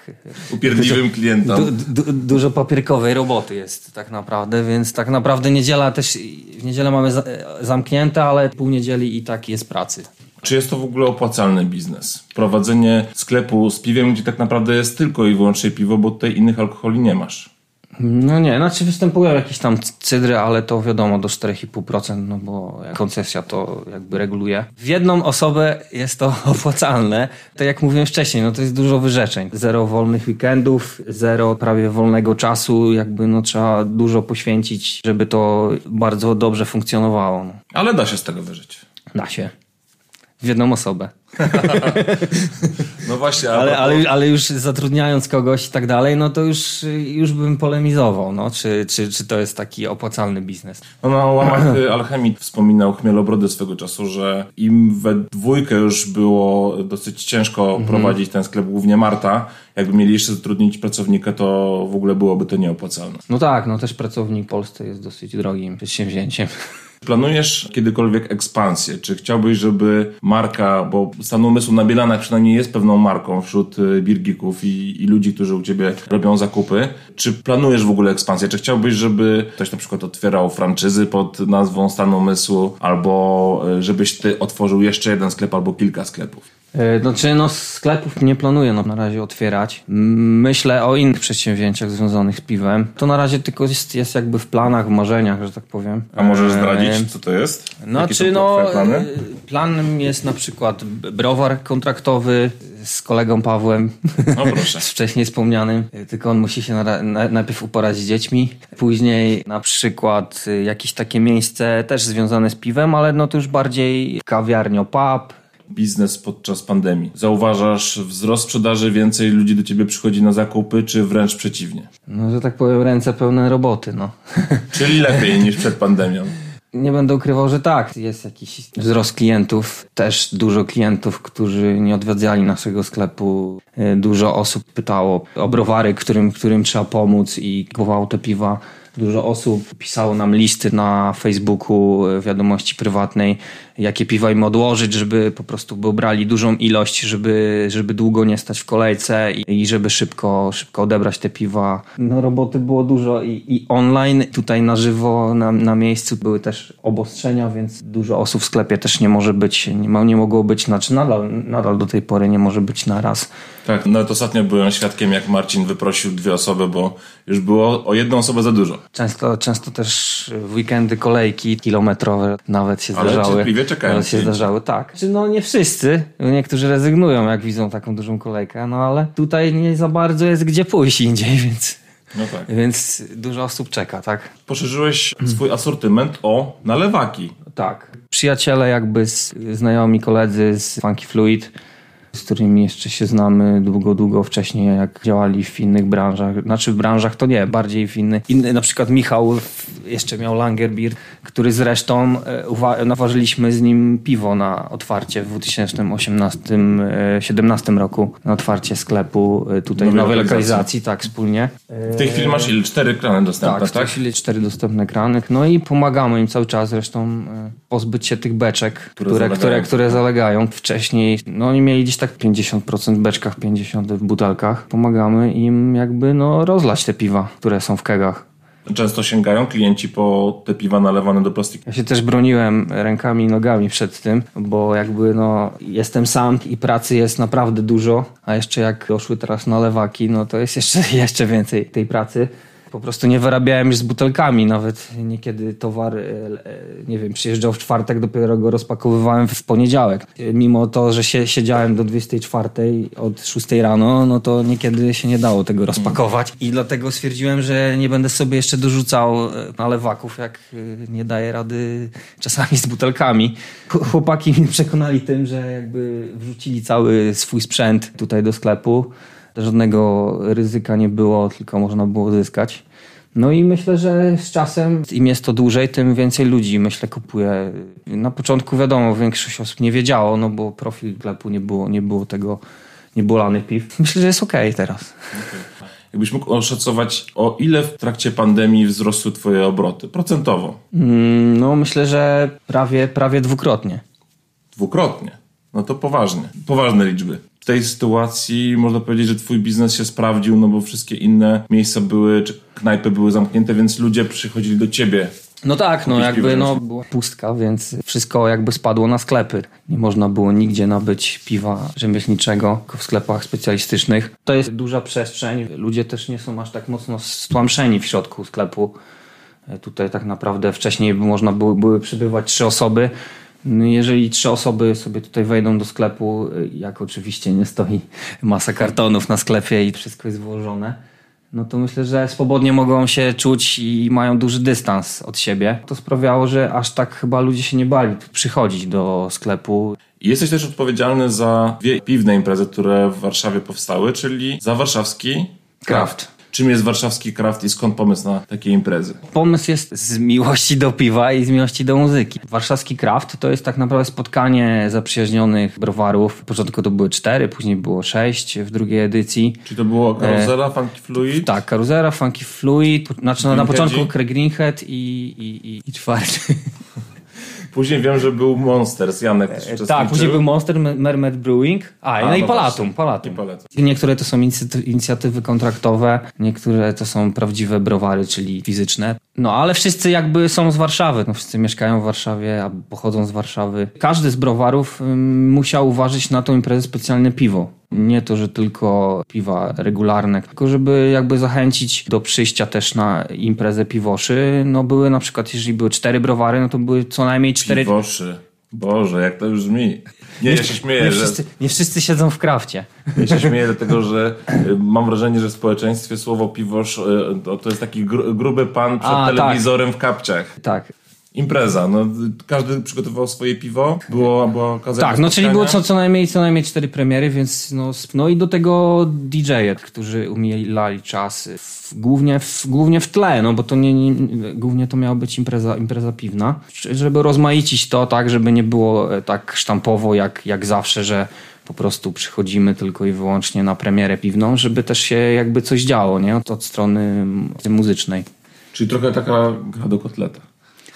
upierdliwym klientom. Du, du, dużo papierkowej roboty jest tak naprawdę, więc tak naprawdę niedziela też, w niedzielę mamy za, zamknięte, ale pół niedzieli i tak jest pracy. Czy jest to w ogóle opłacalny biznes? Prowadzenie sklepu z piwem, gdzie tak naprawdę jest tylko i wyłącznie piwo, bo tutaj innych alkoholi nie masz. No nie, znaczy występują jakieś tam cydry, ale to wiadomo do 4,5%, no bo koncesja to jakby reguluje. W jedną osobę jest to opłacalne. Tak jak mówiłem wcześniej, no to jest dużo wyrzeczeń. Zero wolnych weekendów, zero prawie wolnego czasu, jakby no trzeba dużo poświęcić, żeby to bardzo dobrze funkcjonowało. No. Ale da się z tego wyżyć. Da się. W jedną osobę. No właśnie, Ale, ale, ale, już zatrudniając kogoś i tak dalej, no to już, już bym polemizował, no, czy, czy, czy to jest taki opłacalny biznes. No, na łamach y, Alchemii wspominał Chmielobrody swego czasu, że im we dwójkę już było dosyć ciężko prowadzić ten sklep, głównie Marta. Jakby mieli jeszcze zatrudnić pracownika, to w ogóle byłoby to nieopłacalne. No tak, no też pracownik w Polsce jest dosyć drogim przedsięwzięciem. Planujesz kiedykolwiek ekspansję? Czy chciałbyś, żeby marka, bo stan umysłu na Bielanach przynajmniej jest pewną marką wśród y, birgików i, i ludzi, którzy u ciebie robią zakupy. Czy planujesz w ogóle ekspansję? Czy chciałbyś, żeby ktoś na przykład otwierał franczyzy pod nazwą stan umysłu, albo y, żebyś ty otworzył jeszcze jeden sklep albo kilka sklepów? E, Znaczy, no sklepów nie planuję no, na razie otwierać. Myślę o innych przedsięwzięciach związanych z piwem. To na razie tylko jest, jest jakby w planach, w marzeniach, że tak powiem. A możesz E, zdradzić, co to jest? Jakie Znaczy, no, twoje plany? e, planem jest na przykład browar kontraktowy z kolegą Pawłem. No proszę. z wcześniej wspomnianym, tylko on musi się na, na, najpierw uporać z dziećmi. Później na przykład jakieś takie miejsce też związane z piwem, ale no to już bardziej kawiarnio pub, biznes podczas pandemii? Zauważasz wzrost sprzedaży, więcej ludzi do ciebie przychodzi na zakupy, czy wręcz przeciwnie? No, że tak powiem, ręce pełne roboty, no. Czyli lepiej niż przed pandemią. Nie będę ukrywał, że tak, jest jakiś wzrost klientów, też dużo klientów, którzy nie odwiedzali naszego sklepu. Y, Dużo osób pytało o browary, którym, którym trzeba pomóc i kupowało te piwa. Dużo osób pisało nam listy na Facebooku, y, wiadomości prywatnej, jakie piwa im odłożyć, żeby po prostu by brali dużą ilość, żeby, żeby długo nie stać w kolejce i, i żeby szybko, szybko odebrać te piwa. No roboty było dużo i, i online, tutaj na żywo, na, na miejscu były też obostrzenia, więc dużo osób w sklepie też nie może być, nie, ma, nie mogło być, znaczy nadal, nadal do tej pory nie może być na raz. Tak, nawet ostatnio byłem świadkiem, jak Marcin wyprosił dwie osoby, bo już było o jedną osobę za dużo. Często, często też w weekendy kolejki kilometrowe nawet się Ale zdarzały. cierpliwie czekają Nawet się zdarzały, tak. Czy no nie wszyscy, niektórzy rezygnują jak widzą taką dużą kolejkę, no ale tutaj nie za bardzo jest gdzie pójść indziej, więc, No tak. więc dużo osób czeka, tak? Poszerzyłeś swój asortyment o nalewaki. Tak. Przyjaciele jakby z, znajomi koledzy z Funky Fluid, z którymi jeszcze się znamy długo, długo wcześniej, jak działali w innych branżach. Znaczy w branżach to nie, bardziej w innych. Inny, na przykład Michał jeszcze miał Langerbier, który zresztą e, uwa- naważyliśmy z nim piwo na otwarcie w 2018-2017 roku. Na otwarcie sklepu e, tutaj w Nowej nowej lokalizacji. lokalizacji, tak, wspólnie. W tej chwili masz ile? Cztery krany dostępne, Tak, tak? w tej chwili cztery dostępne krany. No i pomagamy im cały czas zresztą e, pozbyć się tych beczek, które, które, zalegają. które, zalegają. Wcześniej, no oni mieli gdzieś tak 50% w beczkach, 50% w butelkach. Pomagamy im jakby no rozlać te piwa, które są w kegach. Często sięgają klienci po te piwa nalewane do plastiku. Ja się też broniłem rękami i nogami przed tym, bo jakby no jestem sam i pracy jest naprawdę dużo, a jeszcze jak doszły teraz nalewaki, no to jest jeszcze, jeszcze więcej tej pracy. Po prostu nie wyrabiałem już z butelkami, nawet niekiedy towar, e, e, nie wiem, przyjeżdżał w czwartek, dopiero go rozpakowywałem w poniedziałek. Mimo to, że się, siedziałem do 24 od 6 rano, no to niekiedy się nie dało tego rozpakować i dlatego stwierdziłem, że nie będę sobie jeszcze dorzucał e, nalewaków, jak nie daję rady czasami z butelkami. Ch- Chłopaki mnie przekonali tym, że jakby wrzucili cały swój sprzęt tutaj do sklepu. Żadnego ryzyka nie było, tylko można było zyskać. No i myślę, że z czasem, im jest to dłużej, tym więcej ludzi, myślę, kupuje. Na początku wiadomo, większość osób nie wiedziało, no bo profil sklepu nie było, nie było tego, nie było piw. Myślę, że jest okej teraz. Jakbyś mógł oszacować, o ile w trakcie pandemii wzrosły twoje obroty? Procentowo. Mm, No myślę, że prawie, prawie dwukrotnie. Dwukrotnie. No to poważnie. Poważne liczby. W tej sytuacji można powiedzieć, że twój biznes się sprawdził, no bo wszystkie inne miejsca były, czy knajpy były zamknięte, więc ludzie przychodzili do ciebie. No tak, no jakby no, była pustka, więc wszystko jakby spadło na sklepy. Nie można było nigdzie nabyć piwa rzemieślniczego tylko w sklepach specjalistycznych. To jest duża przestrzeń. Ludzie też nie są aż tak mocno stłamszeni w środku sklepu. E, Tutaj tak naprawdę wcześniej można było, były przybywać trzy osoby. No, Jeżeli trzy osoby sobie tutaj wejdą do sklepu, y, jak oczywiście nie stoi masa kartonów na sklepie i wszystko jest włożone, no to myślę, że swobodnie mogą się czuć i mają duży dystans od siebie. To sprawiało, że aż tak chyba ludzie się nie bali przychodzić do sklepu. Jesteś też odpowiedzialny za dwie piwne imprezy, które w Warszawie powstały, czyli za warszawski Kraft. Czym jest warszawski kraft i skąd pomysł na takie imprezy? Pomysł jest z miłości do piwa i z miłości do muzyki. Warszawski Kraft to jest tak naprawdę spotkanie zaprzyjaźnionych browarów. W początku to były cztery, później było sześć w drugiej edycji. Czy to było karuzela, funky fluid? Tak, Karuzera, Funky Fluid, znaczy no, na początku Greenhead i, i, i, i czwarty. Później wiem, że był Monsters, Janek też uczestniczył. tak, później był Monster Mermaid Brewing, a, A, no i no Palatum, właśnie. Palatum. I Palatum. Niektóre to są inicjaty- inicjatywy kontraktowe, niektóre to są prawdziwe browary, czyli fizyczne. No ale wszyscy jakby są z Warszawy, no wszyscy mieszkają w Warszawie, a pochodzą z Warszawy. Każdy z browarów musiał uważać na tą imprezę specjalne piwo. Nie to, że tylko piwa regularne, tylko żeby jakby zachęcić do przyjścia też na imprezę piwoszy. No były na przykład, jeżeli były cztery browary, no to były co najmniej cztery... Piwoszy. Boże, jak to już brzmi. Nie, ja się śmieję, Nie że... wszyscy, nie wszyscy siedzą w krafcie. Ja się śmieję dlatego, że y, mam wrażenie, że w społeczeństwie słowo piwosz y, to, to jest taki gru, gruby pan przed A, tak. telewizorem w kapciach. Tak. Impreza, no każdy przygotowywał swoje piwo, było, była okazja Tak, no czyli było co, co, najmniej, co najmniej cztery premiery, więc no, no i do tego DJ-e, którzy umieli czas, w, głównie, w, głównie w tle, no bo to nie, nie, głównie to miała być impreza, impreza piwna, żeby rozmaicić to tak, żeby nie było e, tak sztampowo jak, jak zawsze, że po prostu przychodzimy tylko i wyłącznie na premierę piwną, żeby też się jakby coś działo, nie? Od, od strony muzycznej. Czyli trochę taka gra do kotleta.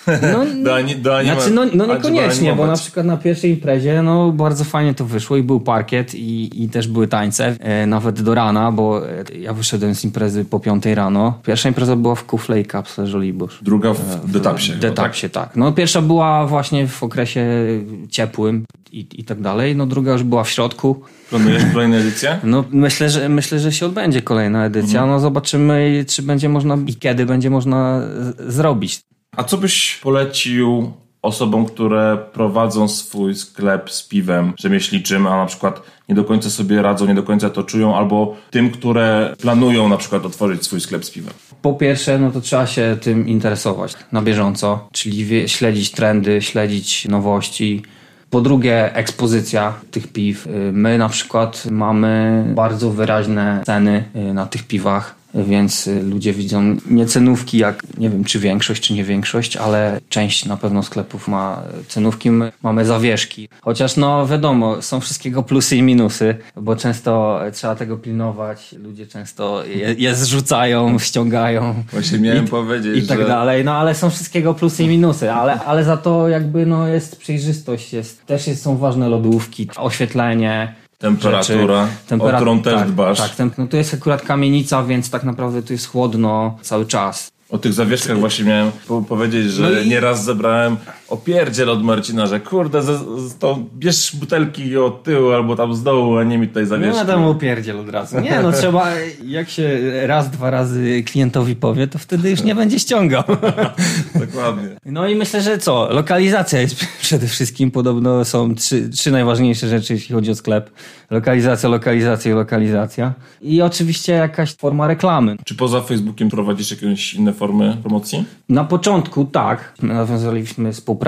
No, Do, ani, do anima- Znaczy, no, no niekoniecznie, bo na przykład na pierwszej imprezie no, bardzo fajnie to wyszło i był parkiet i, i też były tańce, e, nawet do rana, bo e, ja wyszedłem z imprezy po piątej rano. Pierwsza impreza była w Kuflej Kapsle Żoliborz. Druga w detapsie. W detapsie, tak. No pierwsza była właśnie w okresie ciepłym i, i tak dalej, no druga już była w środku. Planujesz kolejną edycję? No myślę, że myślę, że się odbędzie kolejna edycja. No zobaczymy, czy będzie można i kiedy będzie można zrobić. A co byś polecił osobom, które prowadzą swój sklep z piwem rzemieślniczym, a na przykład nie do końca sobie radzą, nie do końca to czują, albo tym, które planują na przykład otworzyć swój sklep z piwem? Po pierwsze, no to trzeba się tym interesować na bieżąco, czyli śledzić trendy, śledzić nowości. Po drugie, ekspozycja tych piw. Y, My na przykład mamy bardzo wyraźne ceny y, na tych piwach. Więc y, ludzie widzą nie cenówki, jak nie wiem, czy większość, czy nie większość, ale część na pewno sklepów ma cenówki, my mamy zawieszki. Chociaż no wiadomo, są wszystkiego plusy i minusy, bo często trzeba tego pilnować. Ludzie często je, je zrzucają, ściągają. Właśnie miałem I- powiedzieć, I tak że- dalej, no ale są wszystkiego plusy i minusy, ale, ale za to jakby no jest przejrzystość, jest, też jest, są ważne lodówki, oświetlenie. Temperatura, rzeczy. o którą też tak, dbasz. Tak, tem- no to jest akurat kamienica, więc tak naprawdę tu jest chłodno cały czas. O tych zawieszkach właśnie miałem po powiedzieć, że No i- nieraz zebrałem opierdziel od Marcina, że kurde, z, z, to bierz butelki od tyłu albo tam z dołu, a nie mi tutaj No zawieszki. ja tam upierdziel od razu. Nie no, trzeba, jak się raz, dwa razy klientowi powie, to wtedy już nie będzie ściągał. Dokładnie. No i myślę, że co? Lokalizacja jest przede wszystkim. Podobno są trzy, trzy najważniejsze rzeczy, jeśli chodzi o sklep. Lokalizacja, lokalizacja i lokalizacja. I oczywiście jakaś forma reklamy. Czy poza Facebookiem prowadzisz jakieś inne formy promocji? Na początku tak. Nawiązaliśmy współpracę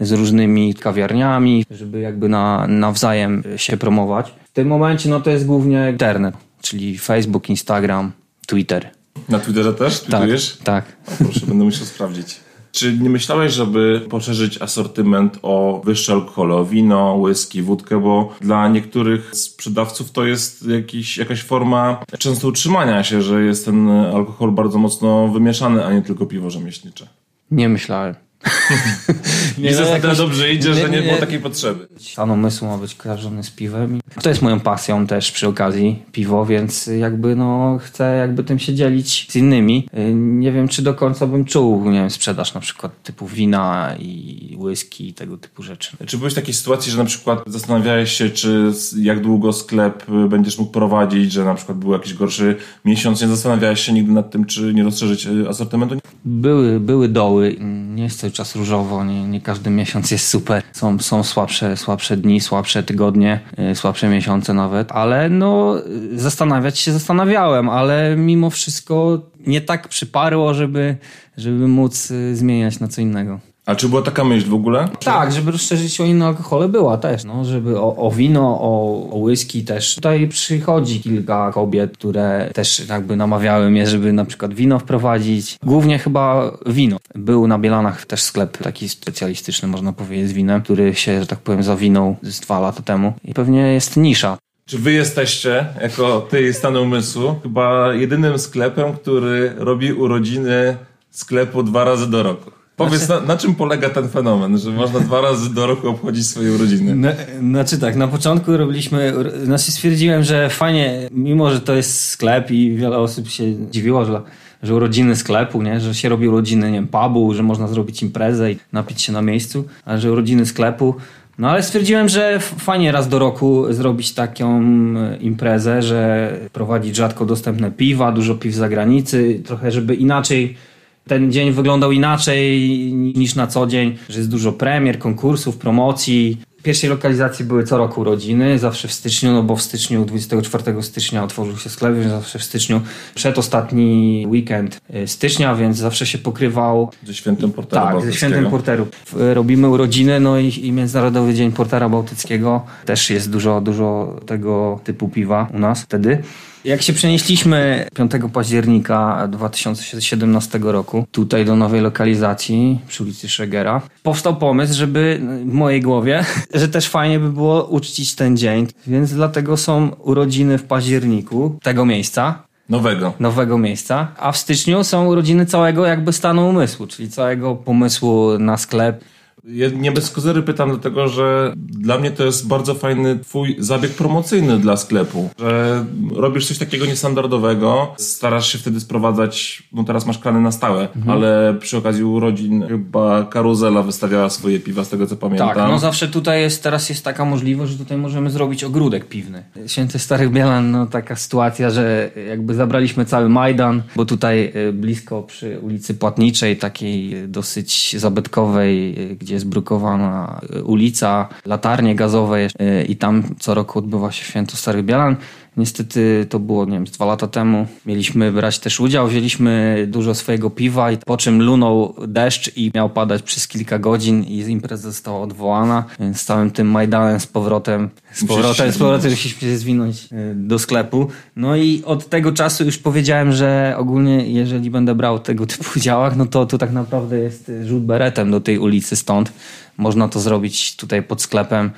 z różnymi kawiarniami, żeby jakby na, nawzajem się promować. W tym momencie no to jest głównie internet, czyli Facebook, Instagram, Twitter. Na Twitterze też? Tak, Tweetujesz? tak. O, proszę, będę musiał sprawdzić. Czy nie myślałeś, żeby poszerzyć asortyment o wyższe alkohole, o wino, whisky, wódkę, bo dla niektórych sprzedawców to jest jakiś, jakaś forma często utrzymania się, że jest ten alkohol bardzo mocno wymieszany, a nie tylko piwo rzemieślnicze. Nie myślałem. Nie, no, no, jakoś- dobrze idzie, że nie nie- było takiej potrzeby. Stan umysłu ma być kojarzony z piwem. To jest moją pasją też przy okazji piwo, więc jakby no chcę jakby tym się dzielić z innymi. Y, Nie wiem, czy do końca bym czuł, nie wiem, sprzedaż na przykład typu wina i whisky i tego typu rzeczy. Czy byłeś w takiej sytuacji, że na przykład zastanawiałeś się, czy jak długo sklep y, będziesz mógł prowadzić, że na przykład był jakiś gorszy miesiąc, nie zastanawiałeś się nigdy nad tym, czy nie rozszerzyć y, asortymentu? Były, były doły, nie jest cały czas różowo, nie, nie każdy miesiąc jest super. Są, są słabsze, słabsze dni, słabsze tygodnie, y, słabsze miesiące nawet, ale no y, zastanawiać się zastanawiałem, ale mimo wszystko nie tak przyparło, żeby, żeby móc y, zmieniać na co innego. A czy była taka myśl w ogóle? Tak, żeby rozszerzyć o inne alkohole była też, no, żeby o, o wino, o, o whisky też. Tutaj przychodzi kilka kobiet, które też jakby namawiały mnie, żeby na przykład wino wprowadzić. Głównie chyba wino. Był na Bielanach też sklep taki specjalistyczny, można powiedzieć, z winem, który się, że tak powiem, zawinął z dwa lata temu. I pewnie jest nisza. Czy wy jesteście, jako ty i stan umysłu, chyba jedynym sklepem, który robi urodziny sklepu dwa razy do roku? Powiedz, na, na czym polega ten fenomen, że można dwa razy do roku obchodzić swoje urodziny? No, znaczy tak, na początku robiliśmy, znaczy stwierdziłem, że fajnie, mimo że to jest sklep i wiele osób się dziwiło, że, że urodziny sklepu, nie? że się robi urodziny nie wiem, pubu, że można zrobić imprezę i napić się na miejscu, ale że urodziny sklepu. No ale stwierdziłem, że fajnie raz do roku zrobić taką e, imprezę, że prowadzić rzadko dostępne piwa, dużo piw z zagranicy, trochę żeby inaczej ten dzień wyglądał inaczej niż na co dzień, że jest dużo premier, konkursów, promocji. pierwszej lokalizacji były co roku urodziny, zawsze w styczniu, no bo w styczniu, 24 stycznia otworzył się sklep, więc zawsze w styczniu, przedostatni weekend y, stycznia, więc zawsze się pokrywał Ze świętym porterem tak, ze świętem porteru. W- Robimy urodziny, no i, i Międzynarodowy Dzień Portera Bałtyckiego. Też jest dużo, dużo tego typu piwa u nas wtedy. Jak się przenieśliśmy 5 października 2017 roku tutaj do nowej lokalizacji przy ulicy Szegera, powstał pomysł, żeby w mojej głowie, że też fajnie by było uczcić ten dzień, więc dlatego są urodziny w październiku tego miejsca, Nowego. nowego miejsca, a w styczniu są urodziny całego jakby stanu umysłu, czyli całego pomysłu na sklep. Ja nie bez kozery pytam, dlatego że dla mnie to jest bardzo fajny twój zabieg promocyjny dla sklepu. Że robisz coś takiego niestandardowego, starasz się wtedy sprowadzać, no teraz masz krany na stałe, ale przy okazji urodzin chyba Karuzela wystawiała swoje piwa, z tego co pamiętam. Tak, no zawsze tutaj jest, teraz jest taka możliwość, że tutaj możemy zrobić ogródek piwny. Święty Stary Bielan, no taka sytuacja, że jakby zabraliśmy cały Majdan, bo tutaj y, blisko przy ulicy Płatniczej, takiej dosyć zabytkowej, y, gdzie jest brukowana y, ulica, latarnie gazowe y, i tam co roku odbywa się Święto Stary Bielan. Niestety to było, nie wiem, dwa lata temu. Mieliśmy brać też udział, wzięliśmy dużo swojego piwa, i po czym lunął deszcz i miał padać przez kilka godzin i impreza została odwołana, więc całym tym Majdanem z powrotem, z powrotem, z powrotem musieliśmy się zwinąć y, do sklepu. No i od tego czasu już powiedziałem, że ogólnie jeżeli będę brał tego typu udziałach, no to tu tak naprawdę jest rzut beretem do tej ulicy stąd. Można to zrobić tutaj pod sklepem.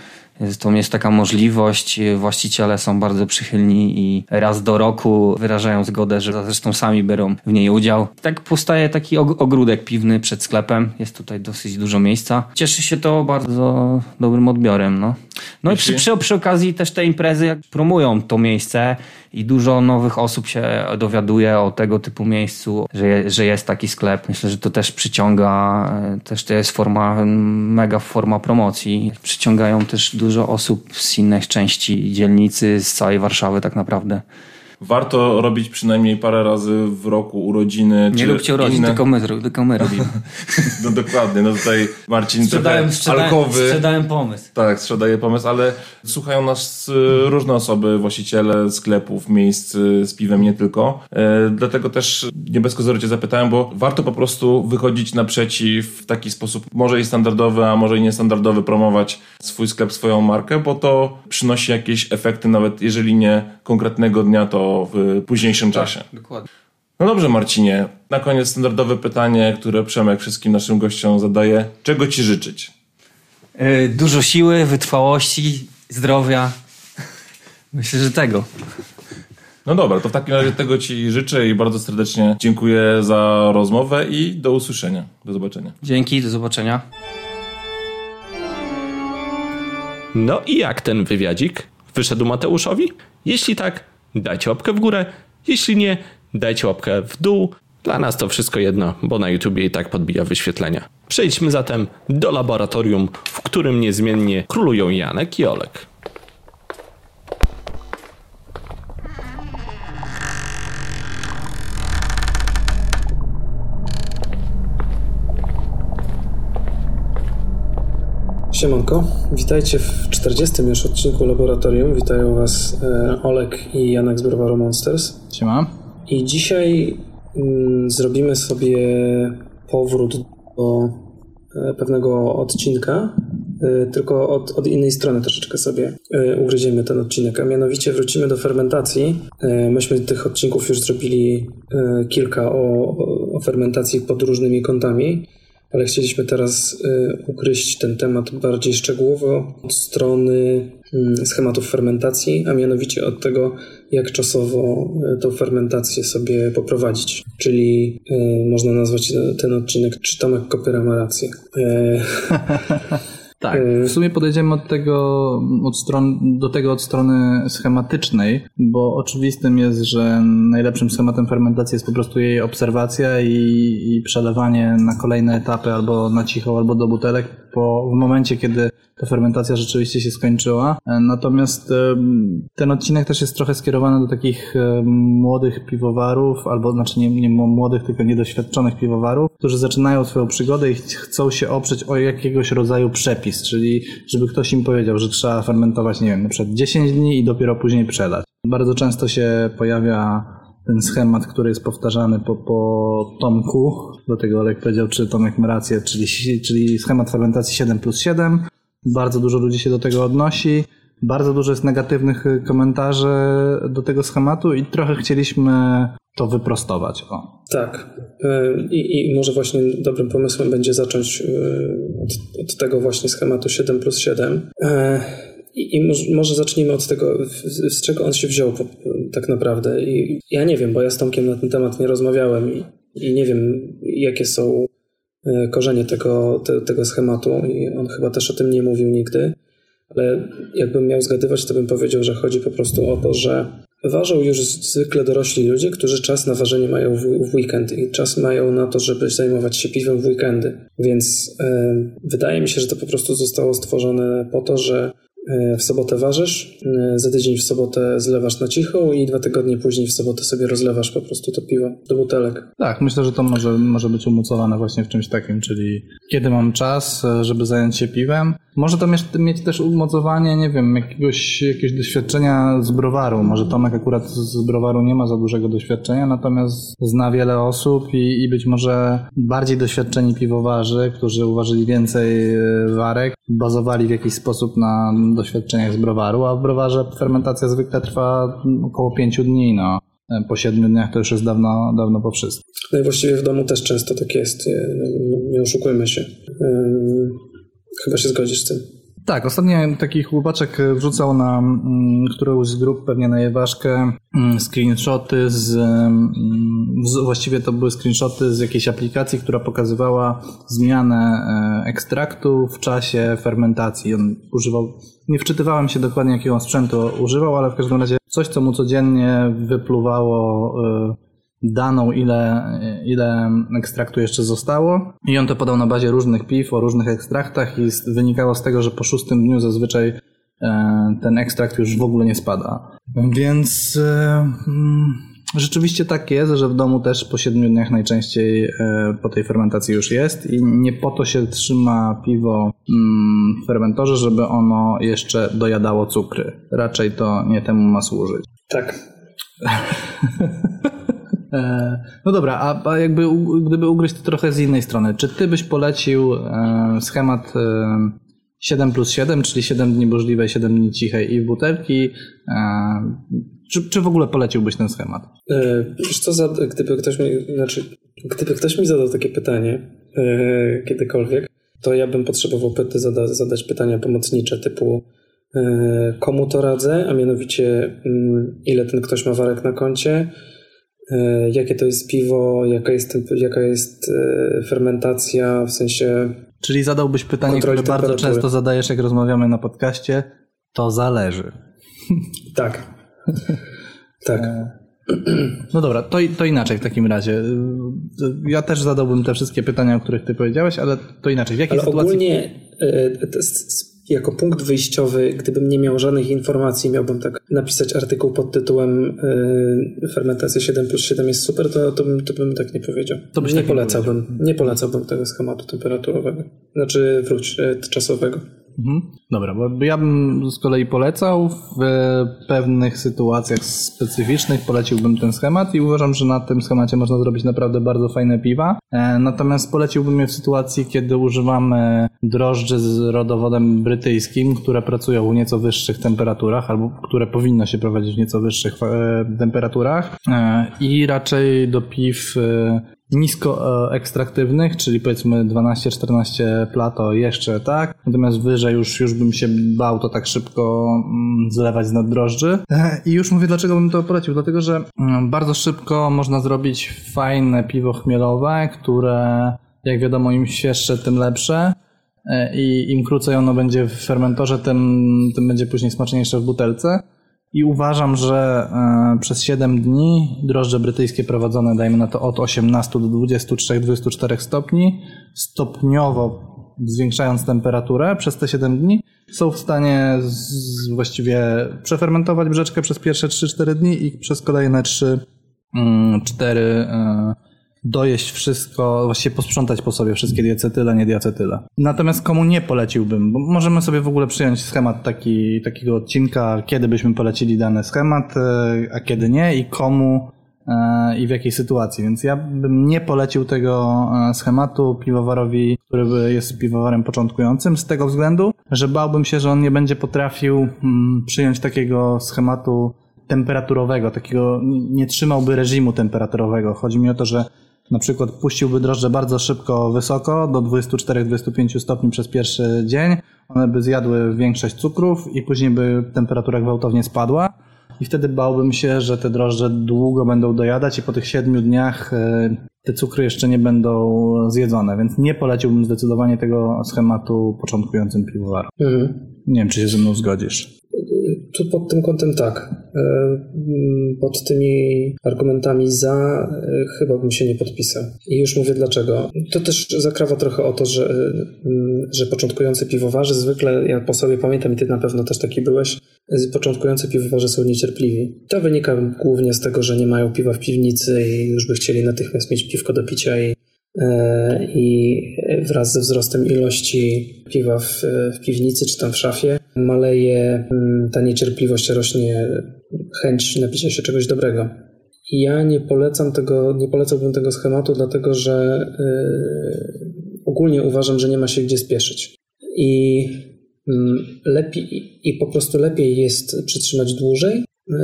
To jest taka możliwość. Właściciele są bardzo przychylni i raz do roku wyrażają zgodę, że zresztą sami biorą w niej udział. Tak powstaje taki og- ogródek piwny przed sklepem. Jest tutaj dosyć dużo miejsca. Cieszy się to bardzo dobrym odbiorem. No, no i przy, przy, przy okazji też te imprezy jak promują to miejsce i dużo nowych osób się dowiaduje o tego typu miejscu, że, je, że jest taki sklep. Myślę, że to też przyciąga, e, też to jest forma, mega forma promocji. Przyciągają też dużo osób z innych części dzielnicy, z całej Warszawy tak naprawdę. Warto robić przynajmniej parę razy w roku urodziny. Nie czy róbcie urodzin, inne... tylko my, tylko my robimy. No dokładnie, no tutaj Marcin Sprzedałem, trochę sprzedałem, alkowy. sprzedałem pomysł. Tak, sprzedaje pomysł, ale słuchają nas y, różne osoby, właściciele sklepów, miejsc z piwem, nie tylko. E, dlatego też nie bez kozery cię zapytałem, bo warto po prostu wychodzić naprzeciw w taki sposób, może i standardowy, a może i niestandardowy, promować swój sklep, swoją markę, bo to przynosi jakieś efekty, nawet jeżeli nie konkretnego dnia, to w późniejszym czasie. Dokładnie. No dobrze, Marcinie. Na koniec standardowe pytanie, które Przemek wszystkim naszym gościom zadaje. Czego ci życzyć? Yy, dużo siły, wytrwałości, zdrowia. Myślę, że tego. No dobra, to w takim razie tego Ci życzę i bardzo serdecznie dziękuję za rozmowę i do usłyszenia. Do zobaczenia. Dzięki, do zobaczenia. No i jak ten wywiadzik? Wyszedł Mateuszowi? Jeśli tak, dajcie łapkę w górę. Jeśli nie, dajcie łapkę w dół. Dla nas to wszystko jedno, bo na YouTubie i tak podbija wyświetlenia. Przejdźmy zatem do laboratorium, w którym niezmiennie królują Janek i Olek. Siemanko, witajcie w 40. już odcinku Laboratorium. Witają Was e, Olek i Janek z Browaru Monsters. Siema. I dzisiaj mm, zrobimy sobie powrót do e, pewnego odcinka, e, tylko od, od innej strony troszeczkę sobie ugryziemy ten odcinek, a mianowicie wrócimy do fermentacji. Myśmy tych odcinków już zrobili kilka o- o fermentacji pod różnymi kątami. Ale chcieliśmy teraz y, ugryźć ten temat bardziej szczegółowo od strony mm, schematów fermentacji, a mianowicie od tego, jak czasowo y, tą fermentację sobie poprowadzić. Czyli y, można nazwać ten odcinek Czy Tomek Kopyra ma rację. Y, Tak, w sumie podejdziemy od tego, od stron, do tego od strony schematycznej, bo oczywistym jest, że najlepszym schematem fermentacji jest po prostu jej obserwacja i, i przelewanie na kolejne etapy albo na cicho, albo do butelek po, w momencie, kiedy ta fermentacja rzeczywiście się skończyła. E, Natomiast ten odcinek też jest trochę skierowany do takich młodych piwowarów, albo znaczy nie, nie młodych, tylko niedoświadczonych piwowarów, którzy zaczynają swoją przygodę i ch- chcą się oprzeć o jakiegoś rodzaju przepis. przepis, czyli żeby ktoś im powiedział, że trzeba fermentować, nie wiem, na przykład 10 dni i dopiero później przelać. Bardzo często się pojawia ten schemat, który jest powtarzany po, po Tomku, do tego Olek powiedział, czy Tomek ma rację, czyli, czyli schemat fermentacji 7 plus 7. Bardzo dużo ludzi się do tego odnosi. Bardzo dużo jest negatywnych komentarzy do tego schematu i trochę chcieliśmy to wyprostować. O. Tak. E, I, I, może właśnie dobrym pomysłem będzie zacząć e, od, od, tego właśnie schematu 7 plus 7. E, I, i może zacznijmy od tego, z czego on się wziął tak naprawdę. I ja nie wiem, bo ja z Tomkiem na ten temat nie rozmawiałem i, i nie wiem, jakie są korzenie tego, te, tego schematu i on chyba też o tym nie mówił nigdy. Ale jakbym miał zgadywać, to bym powiedział, że chodzi po prostu o to, że Ważą już zwykle dorośli ludzie, którzy czas na ważenie mają w, w weekend i czas mają na to, żeby zajmować się piwem w weekendy. Więc e, wydaje mi się, że to po prostu zostało stworzone po to, że E, w sobotę ważysz, e, za tydzień w sobotę zlewasz na cicho i dwa tygodnie później w sobotę sobie rozlewasz po prostu to piwo do butelek. Tak, myślę, że to może, może być umocowane właśnie w czymś takim, czyli kiedy mam czas, e, żeby zająć się piwem. Może to mieć, mieć też umocowanie, nie wiem, jakiegoś, jakiegoś doświadczenia z browaru. Może Tomek akurat z browaru nie ma za dużego doświadczenia, natomiast zna wiele osób i, i być może bardziej doświadczeni piwowarzy, którzy uważyli więcej warek, bazowali w jakiś sposób na doświadczeniach z browaru, a w browarze fermentacja zwykle trwa około 5 dni, no. Po 7 dniach to już jest dawno, dawno po wszystkim. No i właściwie w domu też często tak jest, nie oszukujmy się. Chyba się zgodzisz z tym. Tak, ostatnio taki chłopaczek wrzucał na mm, którąś z grup, pewnie na Jeważkę, mm, screenshoty z, mm, właściwie to były screenshoty z jakiejś aplikacji, która pokazywała zmianę e, ekstraktu w czasie fermentacji. On używał, nie wczytywałem się dokładnie jakiego sprzętu używał, ale w każdym razie coś, co mu codziennie wypluwało e, daną, ile, ile ekstraktu jeszcze zostało. I on to podał na bazie różnych piw o różnych ekstraktach i wynikało z tego, że po szóstym dniu zazwyczaj e, ten ekstrakt już w ogóle nie spada. Więc e, mm, rzeczywiście tak jest, że w domu też po siedmiu dniach najczęściej e, po tej fermentacji już jest i nie po to się trzyma piwo mm, w fermentorze, żeby ono jeszcze dojadało cukry. Raczej to nie temu ma służyć. Tak. E, no dobra, a, jakby gdyby ugryźć to trochę z innej strony, czy ty byś polecił e, schemat 7 e, plus 7, czyli 7 dni burzliwej, 7 dni cichej i w butelki, czy, czy w ogóle poleciłbyś ten schemat? Wiesz co, za, gdyby, ktoś mi, znaczy, gdyby ktoś mi zadał takie pytanie kiedykolwiek, to ja bym potrzebował zadać pytania pomocnicze typu komu to radzę, a mianowicie mm, ile ten ktoś ma warek na koncie, jakie to jest piwo, jaka jest, jaka jest e, fermentacja, w sensie. Czyli zadałbyś pytanie, które bardzo często zadajesz, jak rozmawiamy na podcaście. To zależy. Tak. tak. E, no dobra, to, to inaczej w takim razie. Ja też zadałbym te wszystkie pytania, o których ty powiedziałeś, ale to inaczej. W jakiej ale sytuacji... Ogólnie jako punkt wyjściowy, gdybym nie miał żadnych informacji, miałbym tak napisać artykuł pod tytułem yy, Fermentacja 7 plus 7 jest super, to, to, bym, to bym tak nie powiedział. To byś nie tak polecałbym, nie polecałbym tego schematu temperaturowego. Znaczy wróć, yy, czasowego. Mhm. Dobra, bo ja bym z kolei polecał w pewnych sytuacjach specyficznych, poleciłbym ten schemat i uważam, że na tym schemacie można zrobić naprawdę bardzo fajne piwa. E, natomiast poleciłbym je w sytuacji, kiedy używamy drożdży z rodowodem brytyjskim, które pracują w nieco wyższych temperaturach, albo które powinno się prowadzić w nieco wyższych e, temperaturach e, i raczej do piw nisko ekstraktywnych, czyli powiedzmy 12-14 plato jeszcze tak, natomiast wyżej już, już bym się bał to tak szybko mm, zlewać z naddrożdży. I już mówię, dlaczego bym to polecił, dlatego że mm, bardzo szybko można zrobić fajne piwo chmielowe, które jak wiadomo im świeższe, tym lepsze e, i im krócej ono będzie w fermentorze, tym, tym będzie później smaczniejsze w butelce. I uważam, że e, przez 7 dni drożdże brytyjskie prowadzone, dajmy na to od 18 do 23-24 stopni, stopniowo zwiększając temperaturę przez te 7 dni, są w stanie z, właściwie przefermentować brzeczkę przez pierwsze 3-4 dni i przez kolejne 3-4 dojeść wszystko, właściwie posprzątać po sobie wszystkie diacetyle, nie diacetyle. Natomiast komu nie poleciłbym, bo możemy sobie w ogóle przyjąć schemat taki, takiego odcinka, kiedy byśmy polecili dany schemat, e, a kiedy nie i komu e, i w jakiej sytuacji. Więc ja bym nie polecił tego e, schematu piwowarowi, który jest piwowarem początkującym, z tego względu, że bałbym się, że on nie będzie potrafił mm, przyjąć takiego schematu temperaturowego, takiego nie trzymałby reżimu temperaturowego. Chodzi mi o to, że na przykład puściłby drożdże bardzo szybko wysoko, do 24-25 stopni przez pierwszy dzień, one by zjadły większość cukrów i później by temperatura gwałtownie spadła i wtedy bałbym się, że te drożdże długo będą dojadać i po tych siedmiu dniach e, te cukry jeszcze nie będą zjedzone, więc nie poleciłbym zdecydowanie tego schematu początkującym piwowarom. Mhm. Nie wiem, czy się ze mną zgodzisz. Tu pod tym kątem tak. E, mm, pod tymi argumentami za e, chyba bym się nie podpisał. I już mówię dlaczego. To też zakrawa trochę o to, że, mm, że początkujący piwowarzy zwykle, ja po sobie pamiętam i ty na pewno też taki byłeś, początkujący piwowarze są niecierpliwi. To wynika głównie z tego, że nie mają piwa w piwnicy i już by chcieli natychmiast mieć piwko do picia i e, i wraz ze wzrostem ilości piwa w, w, piwnicy czy tam w szafie maleje mm, ta niecierpliwość, rośnie chęć napicia się czegoś dobrego. Ja nie polecam tego, nie polecałbym tego schematu, dlatego że yy, ogólnie uważam, że nie ma się gdzie spieszyć. I yy, lepiej, i po prostu lepiej jest przytrzymać dłużej yy,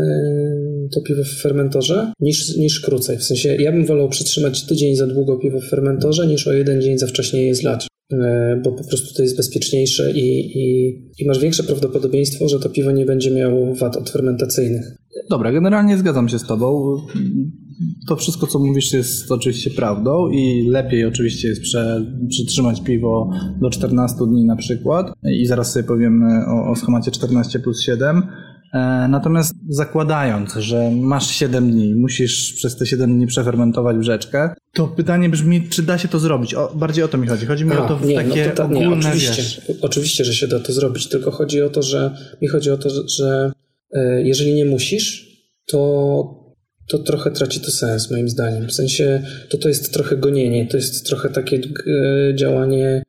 to piwo w fermentorze niż, niż krócej. W sensie ja bym wolał przytrzymać tydzień za długo piwo w fermentorze niż o jeden dzień za wcześnie je zlać. E, bo po prostu to jest bezpieczniejsze i, i, i, masz większe prawdopodobieństwo, że to piwo nie będzie miało wad odfermentacyjnych. Dobra, generalnie zgadzam się z Tobą. To wszystko, co mówisz, jest oczywiście prawdą i lepiej oczywiście jest prze, przytrzymać piwo do 14 dni na przykład i zaraz sobie powiemy o, o schemacie 14 plus 7 E, natomiast zakładając, że masz 7 dni, musisz przez te 7 dni przefermentować brzeczkę, to pytanie brzmi, czy da się to zrobić? O, bardziej o to mi chodzi. Chodzi mi A, o to w nie, takie no to ogólne, nie, oczywiście, wiesz. oczywiście, że się da to zrobić, tylko chodzi o to, że mi chodzi o to, że, że e, jeżeli nie musisz, to to trochę traci to sens, moim zdaniem. W sensie, to to jest trochę gonienie, to jest trochę takie e, działanie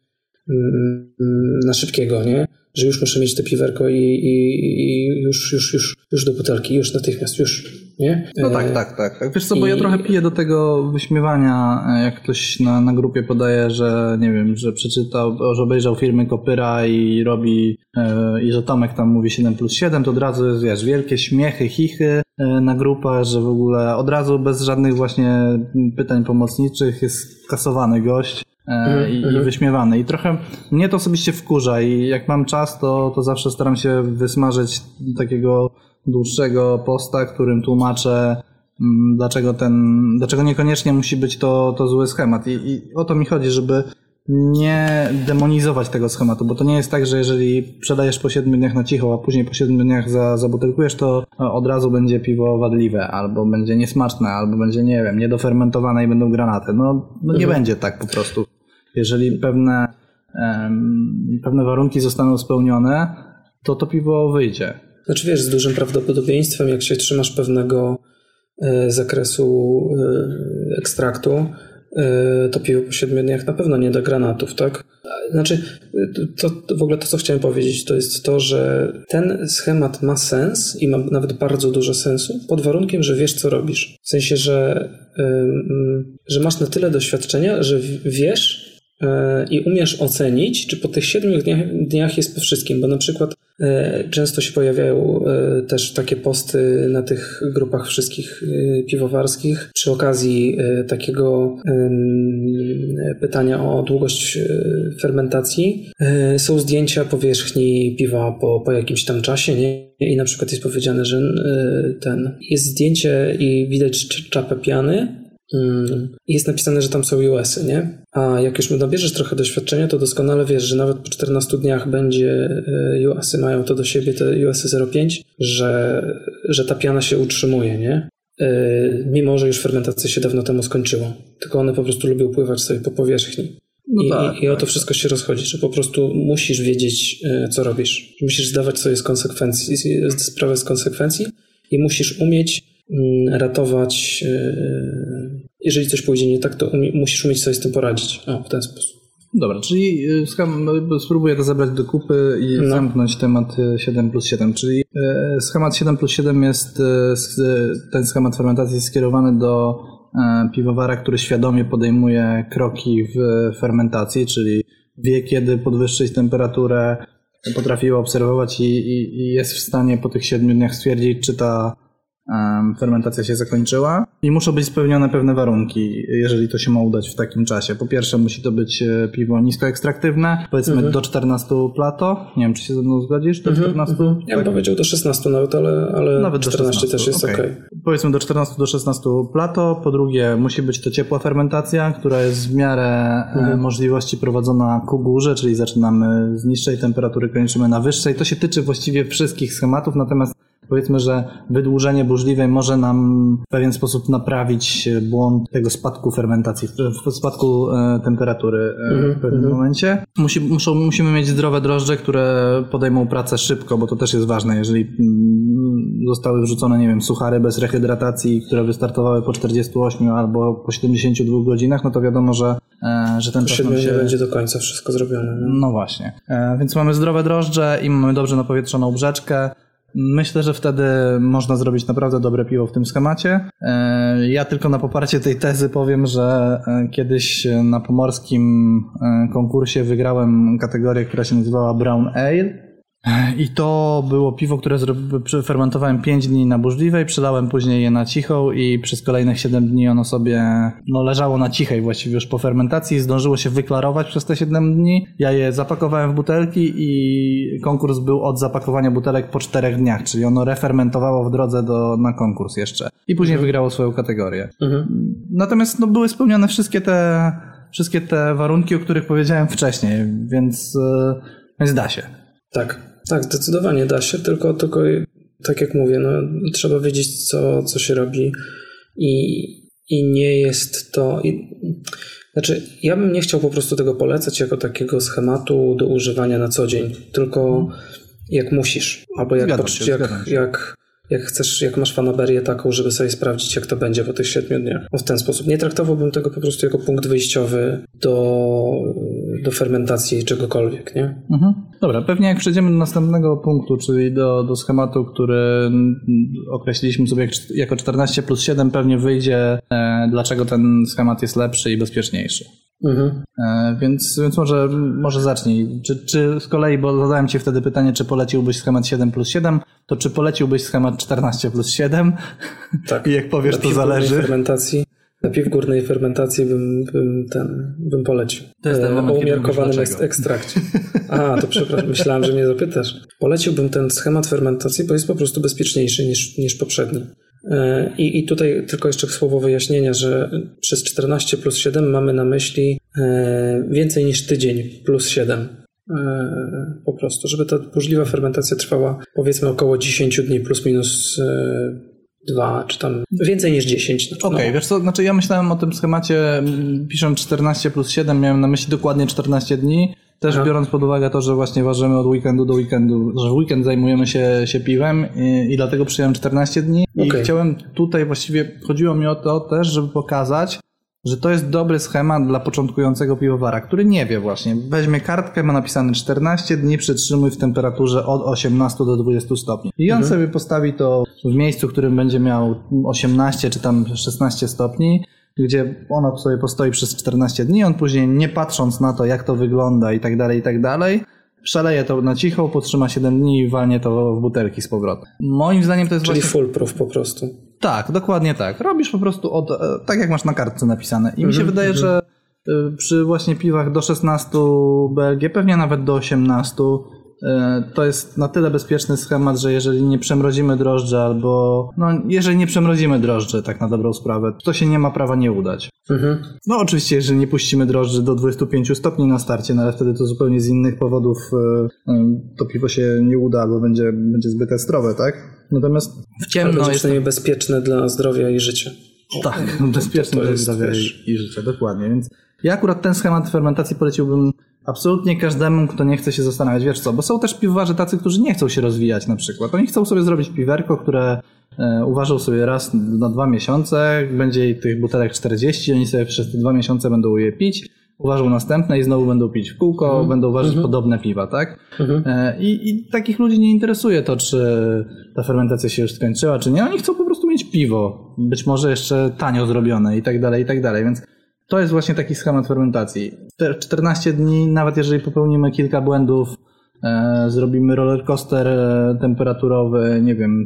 mm, mm, na szybkiego, nie? Że już muszę mieć te piwerko i, i, i, już, już, już, już do butelki, już natychmiast, już, nie? No tak, tak, tak. tak. Wiesz co, bo I... ja trochę piję do tego wyśmiewania, jak ktoś na, na grupie podaje, że nie wiem, że przeczytał, że obejrzał firmy Kopyra i robi e, i że Tomek tam mówi 7 plus 7, to od razu jest, wiesz, wielkie śmiechy, chichy e, na grupę, że w ogóle od razu bez żadnych właśnie pytań pomocniczych jest kasowany gość i, mm. i, wyśmiewany. I trochę mnie to osobiście wkurza i jak mam czas, to, to zawsze staram się wysmażyć takiego dłuższego posta, którym tłumaczę mm, dlaczego ten, dlaczego niekoniecznie musi być to, to zły schemat. I, I o to mi chodzi, żeby nie demonizować tego schematu, bo to nie jest tak, że jeżeli przedajesz po 7 dniach na cicho, a później po 7 dniach za, zabutelkujesz, to od razu będzie piwo wadliwe, albo będzie niesmaczne, albo będzie, nie wiem, niedofermentowane i będą granaty. No, no nie mhm. będzie tak po prostu jeżeli pewne, pewne warunki zostaną spełnione, to to piwo wyjdzie. Znaczy wiesz, z dużym prawdopodobieństwem, jak się trzymasz pewnego e, zakresu e, ekstraktu, e, to piwo po siedmiu dniach na pewno nie da granatów, tak? Znaczy, to, to, w ogóle to, co chciałem powiedzieć, to jest to, że ten schemat ma sens i ma nawet bardzo dużo sensu, pod warunkiem, że wiesz, co robisz. W sensie, że, że masz na tyle doświadczenia, że wiesz, i umiesz ocenić, czy po tych siedmiu dniach, dniach jest po wszystkim, bo na przykład e, często się pojawiają e, też takie posty na tych grupach wszystkich piwowarskich przy okazji takiego pytania o długość fermentacji. Są zdjęcia powierzchni piwa po, po jakimś tam czasie, nie? I na przykład jest powiedziane, że ten jest zdjęcie i widać czapę piany. Jest napisane, że tam są USy, nie? A jak już nabierzesz trochę doświadczenia, to doskonale wiesz, że nawet po 14 dniach będzie e, USy mają to do siebie, te USy 0,5, że, że ta piana się utrzymuje, nie? Mimo, że już fermentacja się dawno temu skończyła. Tylko one po prostu lubią pływać sobie po powierzchni. No I, tak, i, o to tak. wszystko się rozchodzi, że po prostu musisz wiedzieć, co robisz. Musisz zdawać sobie z konsekwencji, sprawę z konsekwencji i musisz umieć mm, ratować jeżeli coś pójdzie nie tak, to musisz umieć sobie z tym poradzić. O, w ten sposób. Dobra, czyli y, y, spróbuję to zebrać do kupy i No. zamknąć temat y, 7 plus 7, czyli y, schemat 7 plus 7 jest, y, y, ten schemat fermentacji jest skierowany do e, piwowara, który świadomie podejmuje kroki w fermentacji, czyli wie kiedy podwyższyć temperaturę, potrafi ją obserwować i, i, i jest w stanie po tych 7 dniach stwierdzić, czy ta fermentacja się zakończyła i muszą być spełnione pewne warunki, jeżeli to się ma udać w takim czasie. Po pierwsze musi to być e, piwo niskoekstraktywne, powiedzmy do 14 plato, nie wiem czy się ze mną zgodzisz, do 14? Ja bym powiedział do 16 nawet, ale, ale Nawet do 14 16, też jest okej. okej. Powiedzmy do 14 do 16 plato. Po drugie, musi być to ciepła fermentacja, która jest w miarę e, możliwości prowadzona ku górze, czyli zaczynamy z niższej temperatury, kończymy na wyższej. To się tyczy właściwie wszystkich schematów, natomiast powiedzmy, że wydłużenie burzliwej może nam w pewien sposób naprawić błąd tego spadku fermentacji, spadku e, temperatury e, w pewnym momencie. Musi, muszą, musimy mieć zdrowe drożdże, które podejmą pracę szybko, bo to też jest ważne. Jeżeli mm, zostały wrzucone, nie wiem, suchary bez rehydratacji, które wystartowały po 48 albo po 72 godzinach, no to wiadomo, że, e, że ten czas 7 nam nie się... będzie do końca wszystko zrobione. nie? No właśnie. Więc mamy zdrowe drożdże i mamy dobrze napowietrzoną brzeczkę. Myślę, że wtedy można zrobić naprawdę dobre piwo w tym schemacie. E, Ja tylko na poparcie tej tezy powiem, że e, kiedyś na pomorskim e, konkursie wygrałem kategorię, która się nazywała Brown Ale. I to było piwo, które przefermentowałem 5 dni na burzliwej, przelałem później je na cichą i przez kolejnych 7 dni ono sobie no, leżało na cichej właściwie już po fermentacji, zdążyło się wyklarować przez te 7 dni. Ja je zapakowałem w butelki i konkurs był od zapakowania butelek po 4 dniach, czyli ono refermentowało w drodze do, na konkurs jeszcze. I później wygrało swoją kategorię. Natomiast no, były spełnione wszystkie te, wszystkie te warunki, o których powiedziałem wcześniej, więc, e, więc da się. Tak, tak, zdecydowanie da się, tylko, tylko tak jak mówię, no, trzeba wiedzieć, co, co się robi i, i nie jest to. I, znaczy, ja bym nie chciał po prostu tego polecać jako takiego schematu do używania na co dzień, tylko jak musisz, albo jak, Zgadzam się, jak, jak, jak chcesz, jak masz fanaberię taką, żeby sobie sprawdzić, jak to będzie po tych siedmiu dniach. No, w ten sposób. Nie traktowałbym tego po prostu jako punkt wyjściowy do, do fermentacji czegokolwiek, nie? Mhm. Dobra, pewnie jak przejdziemy do następnego punktu, czyli do, do schematu, który określiliśmy sobie jak, jako 14 plus 7, pewnie wyjdzie, e, dlaczego ten schemat jest lepszy i bezpieczniejszy. Mhm. E, więc, więc może, może zacznij. Czy, czy z kolei, bo zadałem Ci wtedy pytanie, czy poleciłbyś schemat 7 plus 7, to czy poleciłbyś schemat 14 plus 7? Tak. I jak powiesz, to zależy. Fermentacji, napiw górnej fermentacji bym, bym, ten, bym polecił. To jest ten E, moment, O umiarkowanym ekstrakcie. A, to przepraszam, myślałem, że mnie zapytasz. Poleciłbym ten schemat fermentacji, bo jest po prostu bezpieczniejszy niż, niż poprzedni. E, I, I tutaj tylko jeszcze słowo wyjaśnienia, że przez 14 plus 7 mamy na myśli e, więcej niż tydzień plus 7. E, Po prostu, żeby ta burzliwa fermentacja trwała powiedzmy około 10 dni plus minus dwa, czy tam więcej niż 10. Znaczy, Okej, no, wiesz co, znaczy ja myślałem o tym schemacie, mm, pisząc 14 plus 7, miałem na myśli dokładnie 14 dni, też biorąc pod uwagę to, że właśnie ważymy od weekendu do weekendu, że w weekend zajmujemy się, się piwem i, i dlatego przyjąłem 14 dni i Okej. chciałem tutaj właściwie, chodziło mi o to też, żeby pokazać, że to jest dobry schemat dla początkującego piwowara, który nie wie właśnie. Weźmie kartkę, ma napisane 14 dni, przytrzymuj w temperaturze od 18 do 20 stopni. I on sobie postawi to w miejscu, w którym będzie miał 18 czy tam 16 stopni, gdzie ono sobie postoi przez 14 dni, on później nie patrząc na to, jak to wygląda i tak dalej, i tak dalej, przeleje to na cicho, potrzyma 7 dni i walnie to w butelki z powrotem. Moim zdaniem to jest czyli właśnie... full-proof po prostu. Tak, dokładnie tak. Robisz po prostu od, e, tak jak masz na kartce napisane. I mi się wydaje, że e, przy właśnie piwach do 16 BLG, pewnie nawet do 18, e, to jest na tyle bezpieczny schemat, że jeżeli nie przemrozimy drożdże albo, no jeżeli nie przemrozimy drożdże tak na dobrą sprawę, to się nie ma prawa nie udać. Mhm. No oczywiście, jeżeli nie puścimy drożdży do 25 stopni na starcie, no ale wtedy to zupełnie z innych powodów e, e, to piwo się nie uda albo będzie, będzie zbyt estrowe, tak? Natomiast w ciemno będzie jest przynajmniej bezpieczne dla zdrowia i życia. tak, bezpieczne to dla zdrowia i życia, dokładnie. Więc ja akurat ten schemat fermentacji poleciłbym absolutnie każdemu, kto nie chce się zastanawiać, wiesz co, bo są też piwowarzy tacy, którzy nie chcą się rozwijać na przykład. Oni chcą sobie zrobić piwerko, które e, uważał sobie raz na dwa miesiące, będzie tych butelek 40, oni sobie przez te dwa miesiące będą je pić, uważał następne i znowu będą pić w kółko, Mhm. będą uważać podobne piwa, tak? E, I, I takich ludzi nie interesuje to, czy ta fermentacja się już skończyła, czy nie. Oni chcą po prostu mieć piwo, być może jeszcze tanio zrobione i tak dalej, i tak dalej, więc to jest właśnie taki schemat fermentacji. Te 14 dni, nawet jeżeli popełnimy kilka błędów, e, zrobimy rollercoaster e, temperaturowy, nie wiem,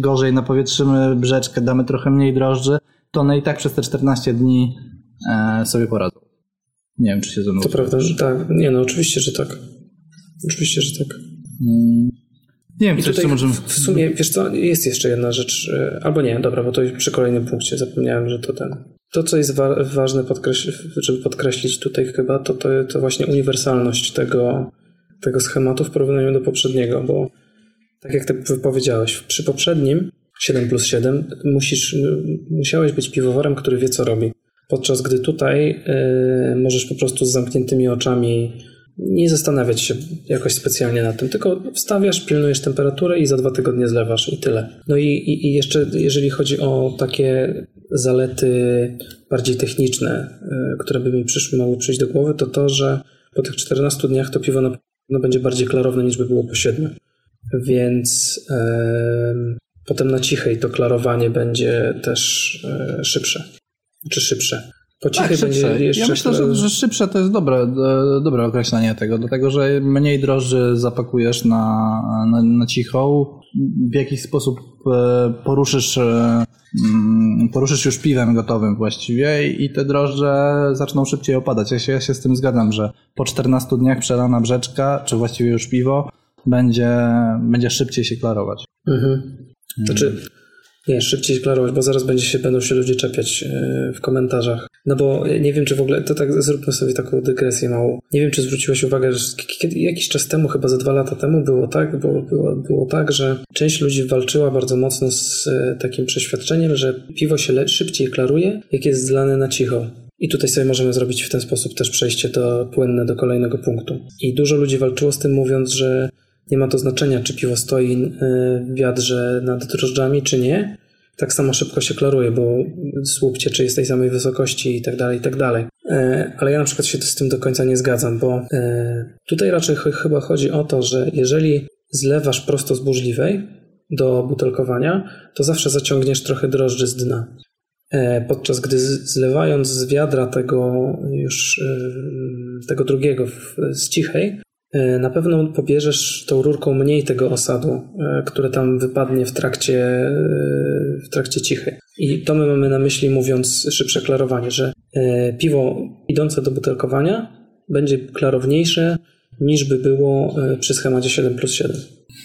gorzej napowietrzymy brzeczkę, damy trochę mniej drożdży, to one i tak przez te 14 dni e, sobie poradzą. Nie wiem, czy się ze mną To prawda, że tak. Nie no, oczywiście, że tak. Oczywiście, że tak. Nie wiem, I czy jeszcze możemy... w sumie, wiesz co, jest jeszcze jedna rzecz, albo nie, dobra, bo to przy kolejnym punkcie zapomniałem, że to ten. To, co jest wa- ważne, podkreśl- żeby podkreślić tutaj chyba, to, to, to właśnie uniwersalność tego, tego schematu w porównaniu do poprzedniego, bo tak jak ty powiedziałeś, przy poprzednim 7 plus 7 musisz, musiałeś być piwowarem, który wie, co robi. Podczas gdy tutaj e, możesz po prostu z zamkniętymi oczami nie zastanawiać się jakoś specjalnie nad tym, tylko wstawiasz, pilnujesz temperaturę i za dwa tygodnie zlewasz i tyle. No i, i, i jeszcze jeżeli chodzi o takie zalety bardziej techniczne, y, które by mi przyszły, mogły przyjść do głowy, to to, że po tych 14 dniach to piwo na będzie bardziej klarowne niż by było po 7. Więc em, potem na cichej to klarowanie będzie też e, szybsze. Czy szybsze. Po Tak, szybsze. jeszcze Ja myślę, że, że szybsze to jest dobre, dobre określenie tego, dlatego że mniej drożdży zapakujesz na, na, na cichą, w jakiś sposób e, poruszysz, e, mm, poruszysz już piwem gotowym właściwie i te drożdże zaczną szybciej opadać. Ja się, ja się z tym zgadzam, że po 14 dniach przelana brzeczka, czy właściwie już piwo, będzie, będzie szybciej się klarować. Mhm. Znaczy, nie, szybciej się klarować, bo zaraz będzie się, będą się ludzie czepiać e, w komentarzach. No bo nie wiem, czy w ogóle, to tak zróbmy sobie taką dygresję małą. Nie wiem, czy zwróciłeś uwagę, że kiedy, jakiś czas temu, chyba ze dwa lata temu było tak, było, było, było tak, że część ludzi walczyła bardzo mocno z e, takim przeświadczeniem, że piwo się le- szybciej klaruje, jak jest zlane na cicho. I tutaj sobie możemy zrobić w ten sposób też przejście do, płynne do kolejnego punktu. I dużo ludzi walczyło z tym, mówiąc, że nie ma to znaczenia, czy piwo stoi w wiadrze nad drożdżami, czy nie. Tak samo szybko się klaruje, bo słup cieczy jest tej samej wysokości i tak dalej, i tak dalej. E, Ale ja na przykład się z tym do końca nie zgadzam, bo e, tutaj raczej ch- chyba chodzi o to, że jeżeli zlewasz prosto z burzliwej do butelkowania, to zawsze zaciągniesz trochę drożdży z dna. E, Podczas gdy zlewając z wiadra tego już tego drugiego z cichej, na pewno pobierzesz tą rurką mniej tego osadu, e, które tam wypadnie w trakcie, e, w trakcie cichej. I to my mamy na myśli mówiąc szybsze klarowanie, że e, piwo idące do butelkowania będzie klarowniejsze niż by było e, przy schemacie 7 plus 7.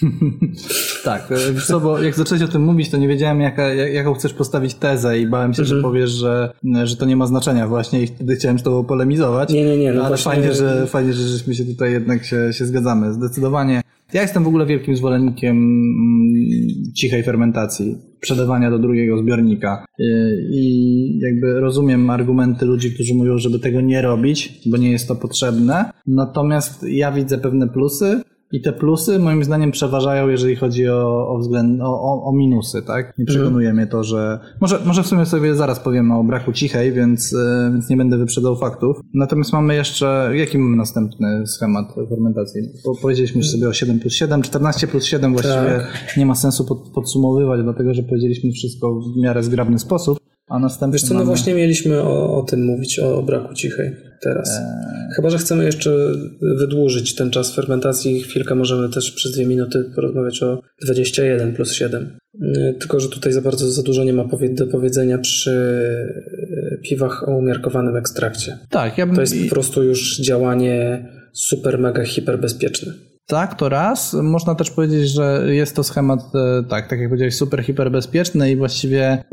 Tak, e, wiesz co, bo jak zacząłeś o tym mówić, to nie wiedziałem, jaka, jak- jaką chcesz postawić tezę i bałem się, Mhm. że powiesz, że, że to nie ma znaczenia właśnie i wtedy chciałem z tobą polemizować. Nie, nie, nie, no ale właśnie- fajnie, że, fajnie, że żeśmy się tutaj jednak się, się zgadzamy. Zdecydowanie. Ja jestem w ogóle wielkim zwolennikiem mm, cichej fermentacji, przedewania do drugiego zbiornika. Y, I jakby rozumiem argumenty ludzi, którzy mówią, żeby tego nie robić, bo nie jest to potrzebne. Natomiast ja widzę pewne plusy, i te plusy moim zdaniem przeważają, jeżeli chodzi o, o, względ, o, o, minusy, tak? Nie przekonuje mnie to, że... Może, może w sumie sobie zaraz powiemy o braku cichej, więc, e, więc nie będę wyprzedzał faktów. Natomiast mamy jeszcze... Jaki mamy następny schemat fermentacji? Bo powiedzieliśmy już sobie o 7 plus 7, 14 plus 7 właściwie nie ma sensu pod, podsumowywać, dlatego że powiedzieliśmy wszystko w miarę zgrabny sposób. A następny Wiesz co, no mamy... właśnie mieliśmy o, o tym mówić, o braku cichej teraz. Chyba, że chcemy jeszcze wydłużyć ten czas fermentacji. Chwilkę możemy też przez dwie minuty porozmawiać o 21 plus 7. Yy, Tylko, że tutaj za bardzo za dużo nie ma do powiedzenia przy yy, piwach o umiarkowanym ekstrakcie. Tak, ja bym... To jest po prostu już działanie super, mega, hiperbezpieczne. Tak, to raz. Można też powiedzieć, że jest to schemat, e, tak, tak jak powiedziałeś, super hiperbezpieczny i właściwie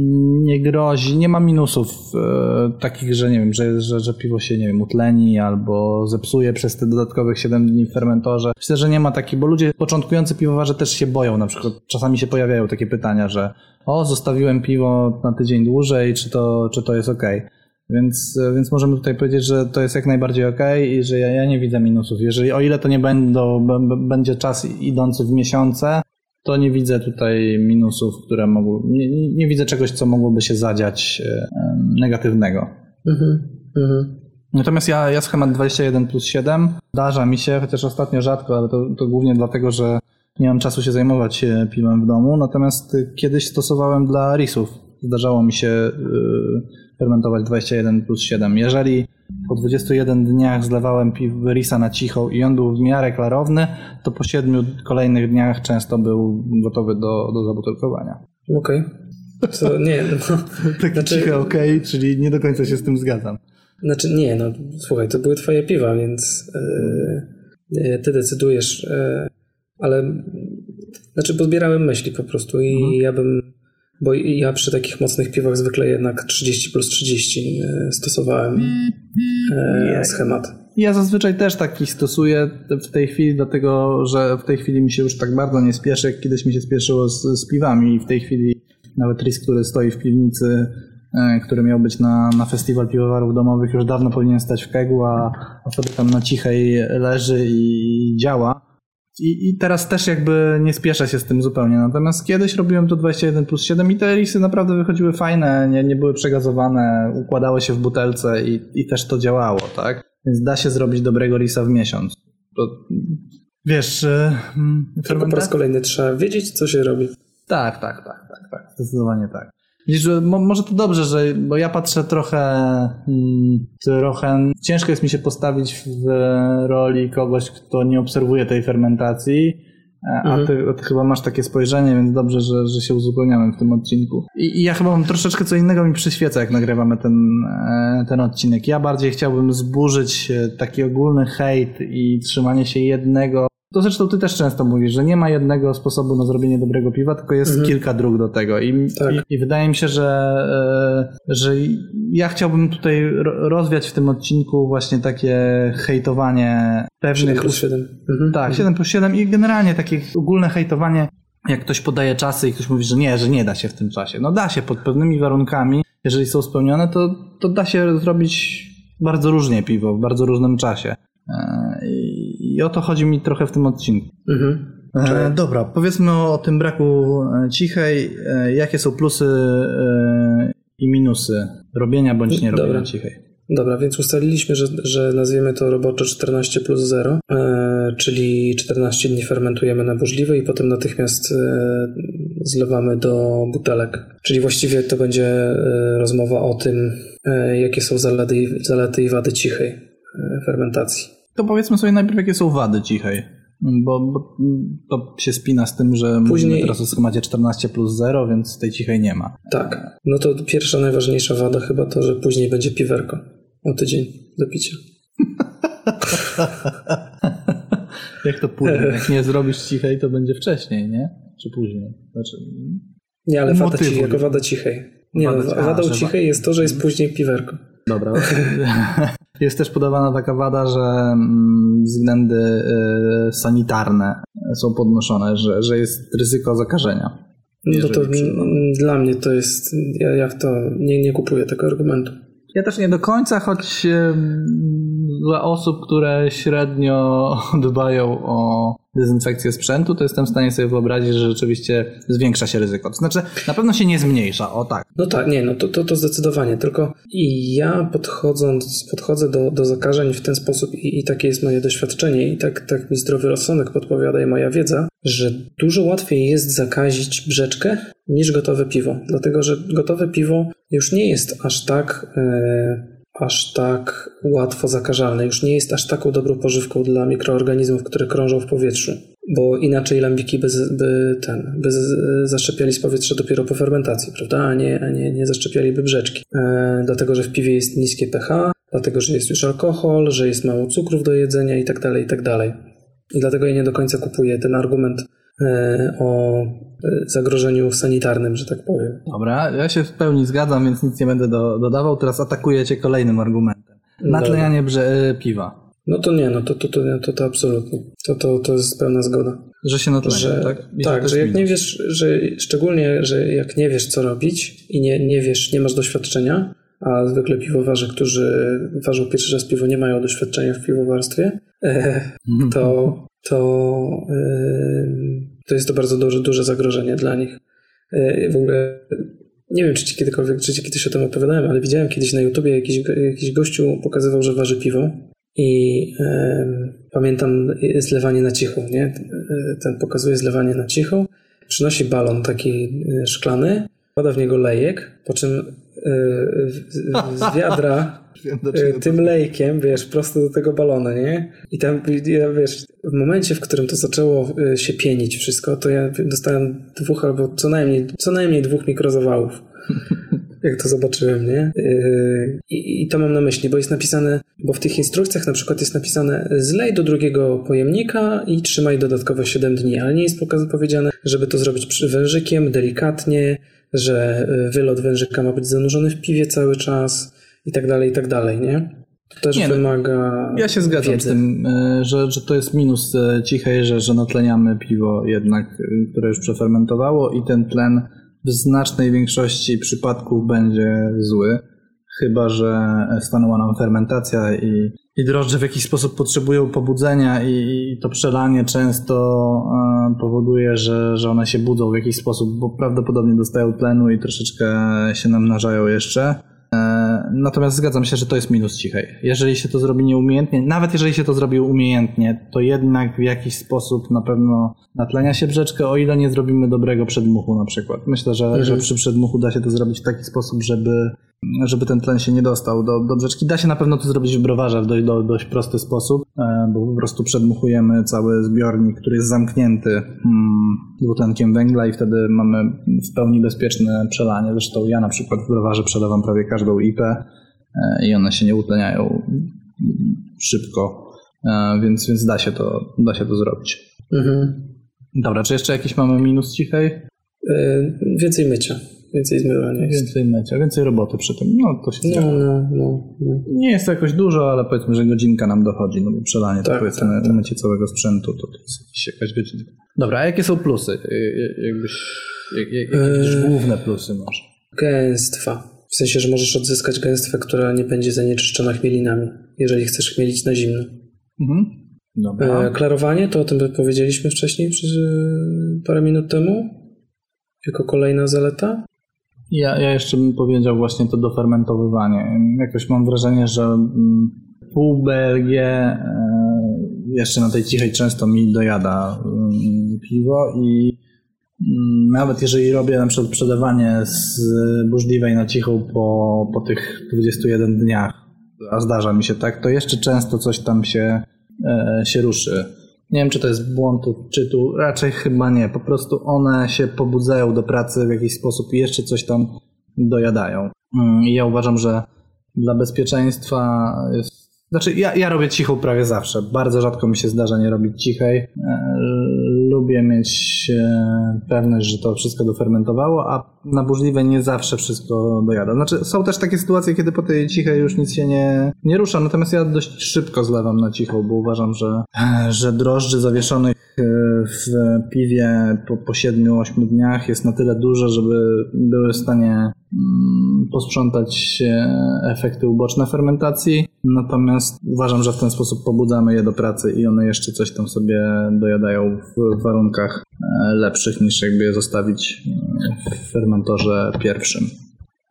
nie grozi, nie ma minusów e, takich, że nie wiem, że, że, że piwo się, nie wiem, utleni albo zepsuje przez te dodatkowych 7 dni w fermentorze. Myślę, że nie ma takich, bo ludzie, początkujący piwowarze też się boją, na przykład czasami się pojawiają takie pytania, że o, zostawiłem piwo na tydzień dłużej, czy to, czy to jest okej. Więc, więc możemy tutaj powiedzieć, że to jest jak najbardziej ok i że ja, ja nie widzę minusów. Jeżeli o ile to nie będą, będzie czas idący w miesiące, to nie widzę tutaj minusów, które mogły. Nie, nie, widzę czegoś, co mogłoby się zadziać e, negatywnego. Mhm. Mhm. Natomiast ja, ja schemat 21 plus 7 zdarza mi się, chociaż ostatnio rzadko, ale to, to głównie dlatego, że nie mam czasu się zajmować e, piwem w domu. Natomiast e, kiedyś stosowałem dla risów. Zdarzało mi się yy, fermentować 21 plus 7. Jeżeli po 21 dniach zlewałem risa na cicho i on był w miarę klarowny, to po 7 kolejnych dniach często był gotowy do, do zabutelkowania. Okej. Co, nie, no, Tak Znaczy- ciche okej, czyli nie do końca się z tym zgadzam. znaczy nie, no słuchaj, to były twoje piwa, więc yy, ty decydujesz, yy, ale znaczy pozbierałem myśli po prostu i ja bym, bo ja przy takich mocnych piwach zwykle jednak 30 plus 30 yy, stosowałem yy, schemat. Ja zazwyczaj też taki stosuję w tej chwili, dlatego że w tej chwili mi się już tak bardzo nie spieszy, jak kiedyś mi się spieszyło z, z piwami i w tej chwili nawet RIS, który stoi w piwnicy, e, który miał być na, na festiwal piwowarów domowych, już dawno powinien stać w kegu, a, a sobie tam na cichej leży i działa. I, I teraz też jakby nie spieszę się z tym zupełnie. Natomiast kiedyś robiłem to 21 plus 7 i te risy naprawdę wychodziły fajne, nie, nie były przegazowane, układały się w butelce i, i też to działało, tak? Więc da się zrobić dobrego risa w miesiąc. To, wiesz, e, mm, Tylko po raz kolejny trzeba wiedzieć, co się robi. Tak, tak, tak, tak, tak, zdecydowanie tak. Widzisz, że mo, może to dobrze, że, bo ja patrzę trochę, mm, trochę, ciężko jest mi się postawić w roli kogoś, kto nie obserwuje tej fermentacji, e, a Mhm. ty, ty chyba masz takie spojrzenie, więc dobrze, że, że się uzupełniamy w tym odcinku. I, I ja chyba mam troszeczkę co innego mi przyświeca, jak nagrywamy ten, e, ten odcinek. Ja bardziej chciałbym zburzyć e, taki ogólny hejt i trzymanie się jednego to zresztą ty też często mówisz, że nie ma jednego sposobu na zrobienie dobrego piwa, tylko jest Mhm. kilka dróg do tego. I, Tak. i, i wydaje mi się, że, e, że ja chciałbym tutaj ro- rozwiać w tym odcinku właśnie takie hejtowanie 7 pewnych... plus 7. Mhm. Tak, 7 plus 7 i generalnie takie ogólne hejtowanie, jak ktoś podaje czasy i ktoś mówi, że nie, że nie da się w tym czasie. No da się pod pewnymi warunkami, jeżeli są spełnione, to, to da się zrobić bardzo różnie piwo w bardzo różnym czasie. E, I i o to chodzi mi trochę w tym odcinku. Mhm. E, dobra, powiedzmy o, o tym braku e, cichej. E, jakie są plusy e, i minusy robienia bądź nie robienia Dobra. cichej? Dobra, więc ustaliliśmy, że, że nazwiemy to roboczo 14 plus 0, e, czyli 14 dni fermentujemy na burzliwy i potem natychmiast e, zlewamy do butelek. Czyli właściwie to będzie e, rozmowa o tym, e, jakie są zalety, i- zalety i wady cichej e, fermentacji. To powiedzmy sobie najpierw, jakie są wady cichej. Bo, bo to się spina z tym, że mówimy Później- teraz o schemacie 14 plus 0, więc tej cichej nie ma. Tak, no to pierwsza, najważniejsza wada chyba to, że później będzie piwerko o tydzień do picia. Jak to później? Jak nie zrobisz cichej, to będzie wcześniej, nie? Czy później? Znaczy, Nie, ale wada cichej, jako wada cichej. Nie, Wada- no, a, wadą że wa- cichej jest to, że jest później piwerko. Dobra. Jest też podawana taka wada, że mm, względy y, sanitarne są podnoszone, że, że jest ryzyko zakażenia. No to przy- dla mnie to jest, ja, ja w to nie, nie kupuję tego argumentu. Ja też nie do końca, choć em, dla osób, które średnio dbają o dezynfekcję sprzętu, to jestem w stanie sobie wyobrazić, że rzeczywiście zwiększa się ryzyko. To znaczy, na pewno się nie zmniejsza, o tak. No tak, nie, no to, to, to zdecydowanie, tylko i ja podchodząc, podchodzę do, do zakażeń w ten sposób i, i takie jest moje doświadczenie i tak, tak mi zdrowy rozsądek podpowiada i moja wiedza, że dużo łatwiej jest zakazić brzeczkę niż gotowe piwo, dlatego że gotowe piwo już nie jest aż tak... E, aż tak łatwo zakażalne, już nie jest aż taką dobrą pożywką dla mikroorganizmów, które krążą w powietrzu, bo inaczej lambiki by, by, ten, by zaszczepiali z powietrza dopiero po fermentacji, prawda, a nie, a nie, nie zaszczepialiby brzeczki. E, dlatego, że w piwie jest niskie pH, dlatego, że jest już alkohol, że jest mało cukrów do jedzenia i tak dalej, i tak dalej. I dlatego ja nie do końca kupuję ten argument o e, zagrożeniu sanitarnym, że tak powiem. Dobra, ja się w pełni zgadzam, więc nic nie będę do, dodawał. Teraz atakuję cię kolejnym argumentem. Natlenianie brze- y, piwa. No to nie, no to, to, to, to, to absolutnie. To, to, to jest pełna zgoda. Że się natlenia, że, tak? I tak, że jak nie wiesz, że szczególnie, że jak nie wiesz co robić i nie, nie wiesz, nie masz doświadczenia, a zwykle piwowarze, którzy ważą pierwszy raz piwo, nie mają doświadczenia w piwowarstwie, e, to, to, e, to jest to bardzo duże, duże zagrożenie dla nich. E, w ogóle nie wiem, czy ci kiedykolwiek, czy ci kiedyś o tym opowiadałem, ale widziałem kiedyś na YouTubie jakiś, jakiś gościu pokazywał, że waży piwo i e, pamiętam zlewanie na cicho, nie? Ten pokazuje zlewanie na cicho, przynosi balon taki szklany, wkłada w niego lejek, po czym z wiadra tym lejkiem, wiesz, prosto do tego balona, nie? I tam, wiesz, w momencie, w którym to zaczęło się pienić wszystko, to ja dostałem dwóch albo co najmniej, co najmniej dwóch mikrozawałów. Jak to zobaczyłem, nie? I, I to mam na myśli, bo jest napisane, bo w tych instrukcjach na przykład jest napisane zlej do drugiego pojemnika i trzymaj dodatkowe 7 dni, ale nie jest powiedziane, żeby to zrobić wężykiem, delikatnie, że wylot wężyka ma być zanurzony w piwie cały czas i tak dalej, i tak dalej, nie? To też nie, no, wymaga. Ja się zgadzam wiedzy. z tym, że, że to jest minus cichej, że, że natleniamy piwo jednak, które już przefermentowało i ten tlen w znacznej większości przypadków będzie zły. Chyba, że stanęła nam fermentacja i, i drożdże w jakiś sposób potrzebują pobudzenia i, i to przelanie często e, powoduje, że, że one się budzą w jakiś sposób, bo prawdopodobnie dostają tlenu i troszeczkę się namnażają jeszcze. E, natomiast zgadzam się, że to jest minus cichej. Jeżeli się to zrobi nieumiejętnie, nawet jeżeli się to zrobi umiejętnie, to jednak w jakiś sposób na pewno natlenia się brzeczkę, o ile nie zrobimy dobrego przedmuchu na przykład. Myślę, że, mhm. że przy przedmuchu da się to zrobić w taki sposób, żeby żeby ten tlen się nie dostał do, do brzeczki. Da się na pewno to zrobić w browarze w dość, do, dość prosty sposób, e, bo po prostu przedmuchujemy cały zbiornik, który jest zamknięty hmm, dwutlenkiem węgla i wtedy mamy w pełni bezpieczne przelanie. Zresztą ja na przykład w browarze przelewam prawie każdą IP e, i one się nie utleniają szybko, e, więc, więc da, się to, da się to zrobić. Mhm. Dobra, czy jeszcze jakiś mamy minus cichej? Yy, więcej mycia. Więcej zmywania jest. Więcej mycia, więcej roboty przy tym. No, to się no, no, no, no, Nie jest to jakoś dużo, ale powiedzmy, że godzinka nam dochodzi, no bo przelanie tak, to powiedzmy tak, tak. mycie całego sprzętu, to, to jest jakaś godzinka. Dobra, a jakie są plusy? Jakbyś, jak, jak, jakieś eee, główne plusy może? Gęstwa. W sensie, że możesz odzyskać gęstwę, która nie będzie zanieczyszczona chmielinami, jeżeli chcesz chmielić na zimno. Mhm. Dobra. E, klarowanie, to o tym powiedzieliśmy wcześniej, parę minut temu, jako kolejna zaleta. Ja, ja jeszcze bym powiedział właśnie to dofermentowywanie. Jakoś mam wrażenie, że mm, pół BLG e, jeszcze na tej cichej często mi dojada mm, piwo i mm, nawet jeżeli robię na przykład przelewanie z burzliwej na cichą po, po tych 21 dniach, a zdarza mi się tak, to jeszcze często coś tam się, e, się ruszy. Nie wiem, czy to jest błąd czytu, raczej chyba nie. Po prostu one się pobudzają do pracy w jakiś sposób i jeszcze coś tam dojadają. Mm, ja uważam, że dla bezpieczeństwa jest znaczy, ja, ja robię cichą prawie zawsze. Bardzo rzadko mi się zdarza nie robić cichej. E, lubię mieć e, pewność, że to wszystko dofermentowało, a na burzliwe nie zawsze wszystko dojada. Znaczy, są też takie sytuacje, kiedy po tej cichej już nic się nie, nie rusza, natomiast ja dość szybko zlewam na cichą, bo uważam, że, że drożdży zawieszonych e, w piwie po, po 7-8 dniach jest na tyle dużo, żeby były w stanie mm, posprzątać efekty uboczne fermentacji. Natomiast uważam, że w ten sposób pobudzamy je do pracy i one jeszcze coś tam sobie dojadają w warunkach e, lepszych niż jakby je zostawić e, w fermentorze pierwszym.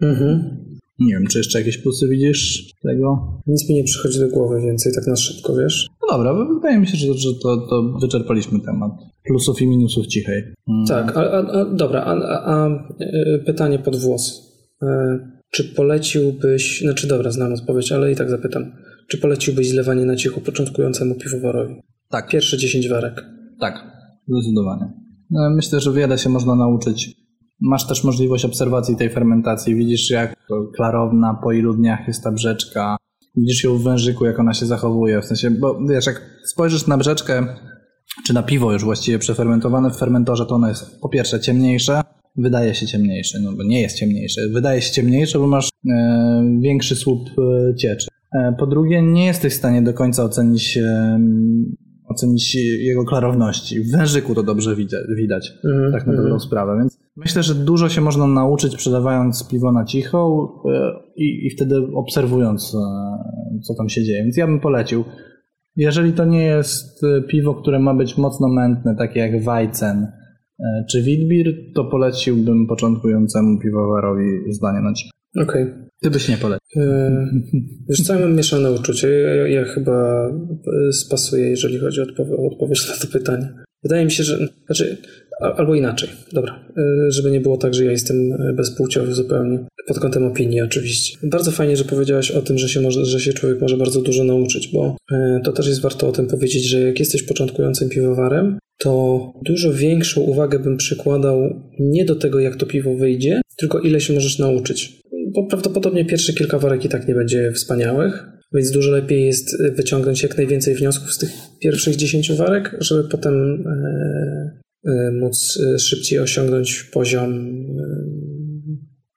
Mhm. Nie wiem, czy jeszcze jakieś plusy widzisz tego? Nic mi nie przychodzi do głowy więcej, tak na szybko, wiesz? No dobra, wydaje mi się, że, że to, to wyczerpaliśmy temat plusów i minusów cichej. Mm. Tak, a, a, dobra, a, a, e, pytanie pod włos. Czy poleciłbyś, znaczy dobra, znam odpowiedź, ale i tak zapytam. Czy poleciłbyś zlewanie na cicho początkującemu piwowarowi? Tak. Pierwsze 10 warek. Tak, zdecydowanie. No, myślę, że wiele się można nauczyć. Masz też możliwość obserwacji tej fermentacji. Widzisz, jak klarowna, po ilu dniach jest ta brzeczka. Widzisz ją w wężyku, jak ona się zachowuje. W sensie, bo wiesz, jak spojrzysz na brzeczkę, czy na piwo już właściwie przefermentowane w fermentorze, to ono jest po pierwsze ciemniejsze, wydaje się ciemniejsze, no bo nie jest ciemniejsze. Wydaje się ciemniejsze, bo masz e, większy słup e, cieczy. E, po drugie, nie jesteś w stanie do końca ocenić, e, ocenić jego klarowności. W wężyku to dobrze widać, mm, tak na dobrą mm. sprawę. Więc myślę, że dużo się można nauczyć sprzedawając piwo na cicho e, i, i wtedy obserwując, co tam się dzieje. Więc ja bym polecił. Jeżeli to nie jest piwo, które ma być mocno mętne, takie jak Weizen, e, czy Witbier, to poleciłbym początkującemu piwowarowi zdanie na ci. Okej. Ty byś nie polecił. E, Wiesz co, ja mam mieszane uczucie. Ja, ja chyba e, spasuję, jeżeli chodzi o odpowie- o odpowiedź na to pytanie. Wydaje mi się, że... Znaczy, albo inaczej. Dobra. E, Żeby nie było tak, że ja jestem e, bezpłciowy zupełnie. Pod kątem opinii oczywiście. Bardzo fajnie, że powiedziałaś o tym, że się, może, że się człowiek może bardzo dużo nauczyć, bo e, to też jest warto o tym powiedzieć, że jak jesteś początkującym piwowarem, to dużo większą uwagę bym przykładał nie do tego, jak to piwo wyjdzie, tylko ile się możesz nauczyć. Bo prawdopodobnie pierwsze kilka warek i tak nie będzie wspaniałych, więc dużo lepiej jest y, wyciągnąć jak najwięcej wniosków z tych pierwszych 10 warek, żeby potem móc e, szybciej osiągnąć poziom e,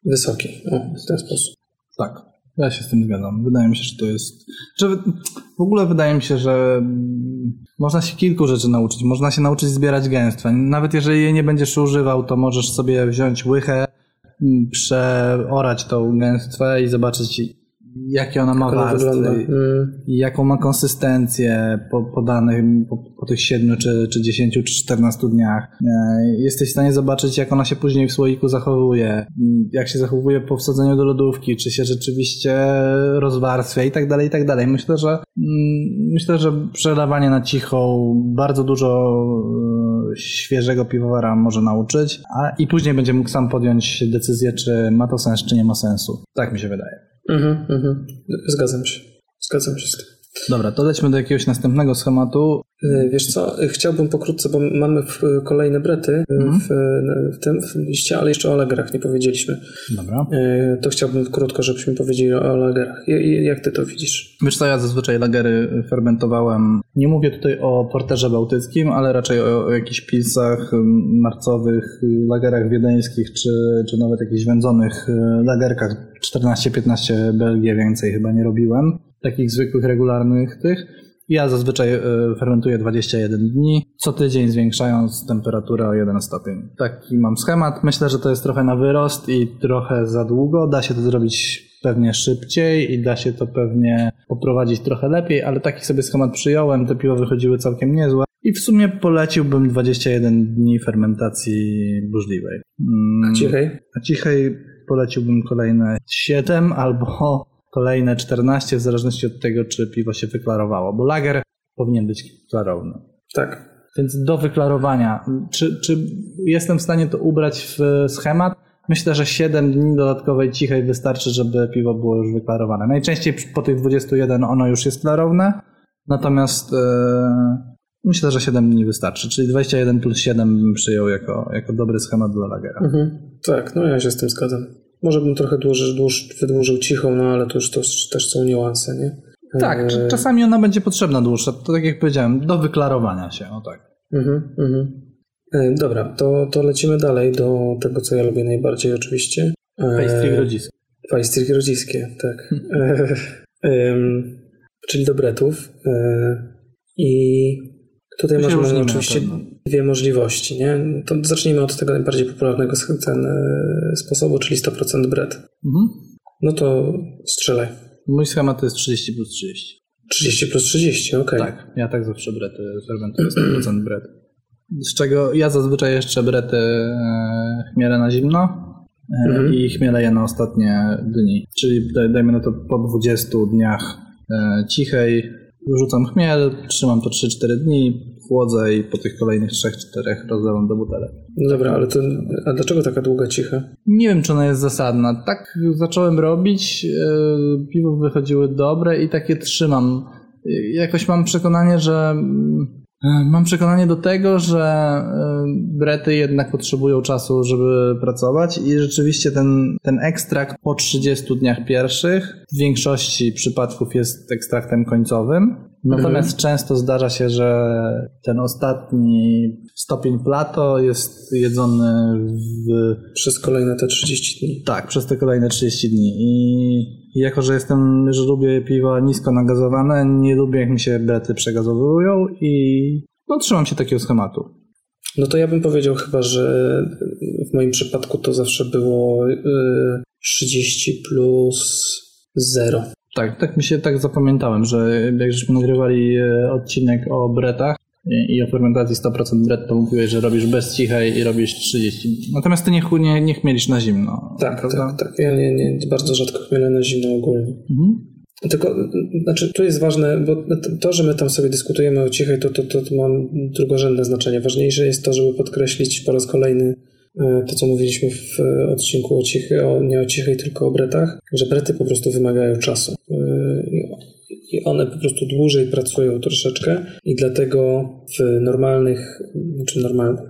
wysoki. O, w ten sposób. Tak, ja się z tym zgadzam. Wydaje mi się, że to jest. Że w ogóle wydaje mi się, że mm, można się kilku rzeczy nauczyć. Można się nauczyć zbierać gęstwa. Nawet jeżeli jej nie będziesz używał, to możesz sobie wziąć łychę, mm, przeorać tą gęstwę i zobaczyć, jakie ona ma warstwy, Mm, jaką ma konsystencję po, po danych, po, po tych 7 czy, czy 10 czy 14 dniach. E, Jesteś w stanie zobaczyć, jak ona się później w słoiku zachowuje, m, jak się zachowuje po wsadzeniu do lodówki, czy się rzeczywiście rozwarstwia i tak dalej, i tak dalej. Myślę, że mm, myślę, że przelewanie na cicho bardzo dużo e, świeżego piwowara może nauczyć, a i później będzie mógł sam podjąć decyzję, czy ma to sens, czy nie ma sensu. Tak mi się wydaje. Mhm, mhm. Zgadzam się. Zgadzam się z tym. Dobra, to lećmy do jakiegoś następnego schematu. E, Wiesz co, e, chciałbym pokrótce, bo mamy w, kolejne brety e, Mhm. w, w tym w liście, ale jeszcze o lagerach nie powiedzieliśmy. Dobra. E, To chciałbym krótko, żebyśmy powiedzieli o lagerach. Ja- ja- Jak ty to widzisz? Wiesz co, ja zazwyczaj lagery fermentowałem. Nie mówię tutaj o porterze bałtyckim, ale raczej o, o jakichś pilsach marcowych, y, lagerach wiedeńskich, czy, czy nawet jakichś wędzonych y, lagerkach 14-15 Belgii więcej chyba nie robiłem. Takich zwykłych, regularnych tych. Ja zazwyczaj y, fermentuję 21 dni, co tydzień zwiększając temperaturę o 1 stopień. Taki mam schemat. Myślę, że to jest trochę na wyrost i trochę za długo. Da się to zrobić pewnie szybciej i da się to pewnie poprowadzić trochę lepiej, ale taki sobie schemat przyjąłem. Te piwa wychodziły całkiem niezłe. I w sumie poleciłbym 21 dni fermentacji burzliwej. Mm, Cichej? a cichej poleciłbym kolejne 7 albo kolejne 14, w zależności od tego, czy piwo się wyklarowało, bo lager powinien być klarowny. Tak. Więc do wyklarowania, czy, czy jestem w stanie to ubrać w schemat? Myślę, że 7 dni dodatkowej cichej wystarczy, żeby piwo było już wyklarowane. Najczęściej po tych 21 ono już jest klarowne, natomiast e, myślę, że 7 dni wystarczy, czyli 21 plus 7 bym przyjął jako, jako dobry schemat dla lagera. Mhm. Tak, no ja się z tym zgadzam. Może bym trochę dłużej, dłuż, wydłużył cichą, no ale to już to też są niuanse, nie? Tak, E, cz- czasami ona będzie potrzebna dłuższa, to tak jak powiedziałem, do wyklarowania się, o tak. Mhm, mhm. E, Dobra, to, to lecimy dalej do tego, co ja lubię najbardziej oczywiście. E, Pastry grodzisk. Pastry grodziskie, tak. E, em, czyli do bretów. E, I tutaj na oczywiście dwie możliwości. Nie? To zacznijmy od tego najbardziej popularnego ten, e, sposobu, czyli 100% bret. Mhm. No to strzelaj. Mój schemat to jest 30 plus 30. 30 plus 30, okej. Tak, ja tak zawsze brety fermentuję 100% bret. Z czego ja zazwyczaj jeszcze brety e, chmielę na zimno e, Mhm. i chmielę je na ostatnie dni. Czyli daj- dajmy na to po 20 dniach cichej, wrzucam chmiel, trzymam to 3-4 dni, chłodzę i po tych kolejnych 3-4 rozlewam do butelek. No Dobra, ale to, a dlaczego taka długa cicha? Nie wiem, czy ona jest zasadna. Tak zacząłem robić, e, piwo wychodziły dobre i takie trzymam. E, Jakoś mam przekonanie, że mm, mam przekonanie do tego, że e, brety jednak potrzebują czasu, żeby pracować i rzeczywiście ten, ten ekstrakt po 30 dniach pierwszych w większości przypadków jest ekstraktem końcowym. Natomiast często zdarza się, że ten ostatni stopień plato jest jedzony w Przez kolejne te 30 dni. tak, przez te kolejne 30 dni. I i jako, że jestem, że lubię piwa nisko nagazowane, nie lubię jak mi się brety przegazowują i no trzymam się takiego schematu. No to ja bym powiedział chyba, że w moim przypadku to zawsze było y, 30 plus 0. Tak, tak mi się tak zapamiętałem, że jak żeśmy nagrywali e, odcinek o bretach, i, o fermentacji 100% bret, to mówiłeś, że robisz bez cichej i robisz 30. Natomiast ty nie, nie, nie chmielisz na zimno. Tak, prawda? tak, tak. Ja nie, nie, bardzo rzadko chmielę na zimno ogólnie. Mhm. Tylko, znaczy, tu jest ważne, bo to, że my tam sobie dyskutujemy o cichej, to, to, to, to ma drugorzędne znaczenie. Ważniejsze jest to, żeby podkreślić po raz kolejny e, to, co mówiliśmy w odcinku o cichej, o, nie o cichej, tylko o bretach, że brety po prostu wymagają czasu. I one po prostu dłużej pracują troszeczkę i dlatego w normalnych, czy normalnych,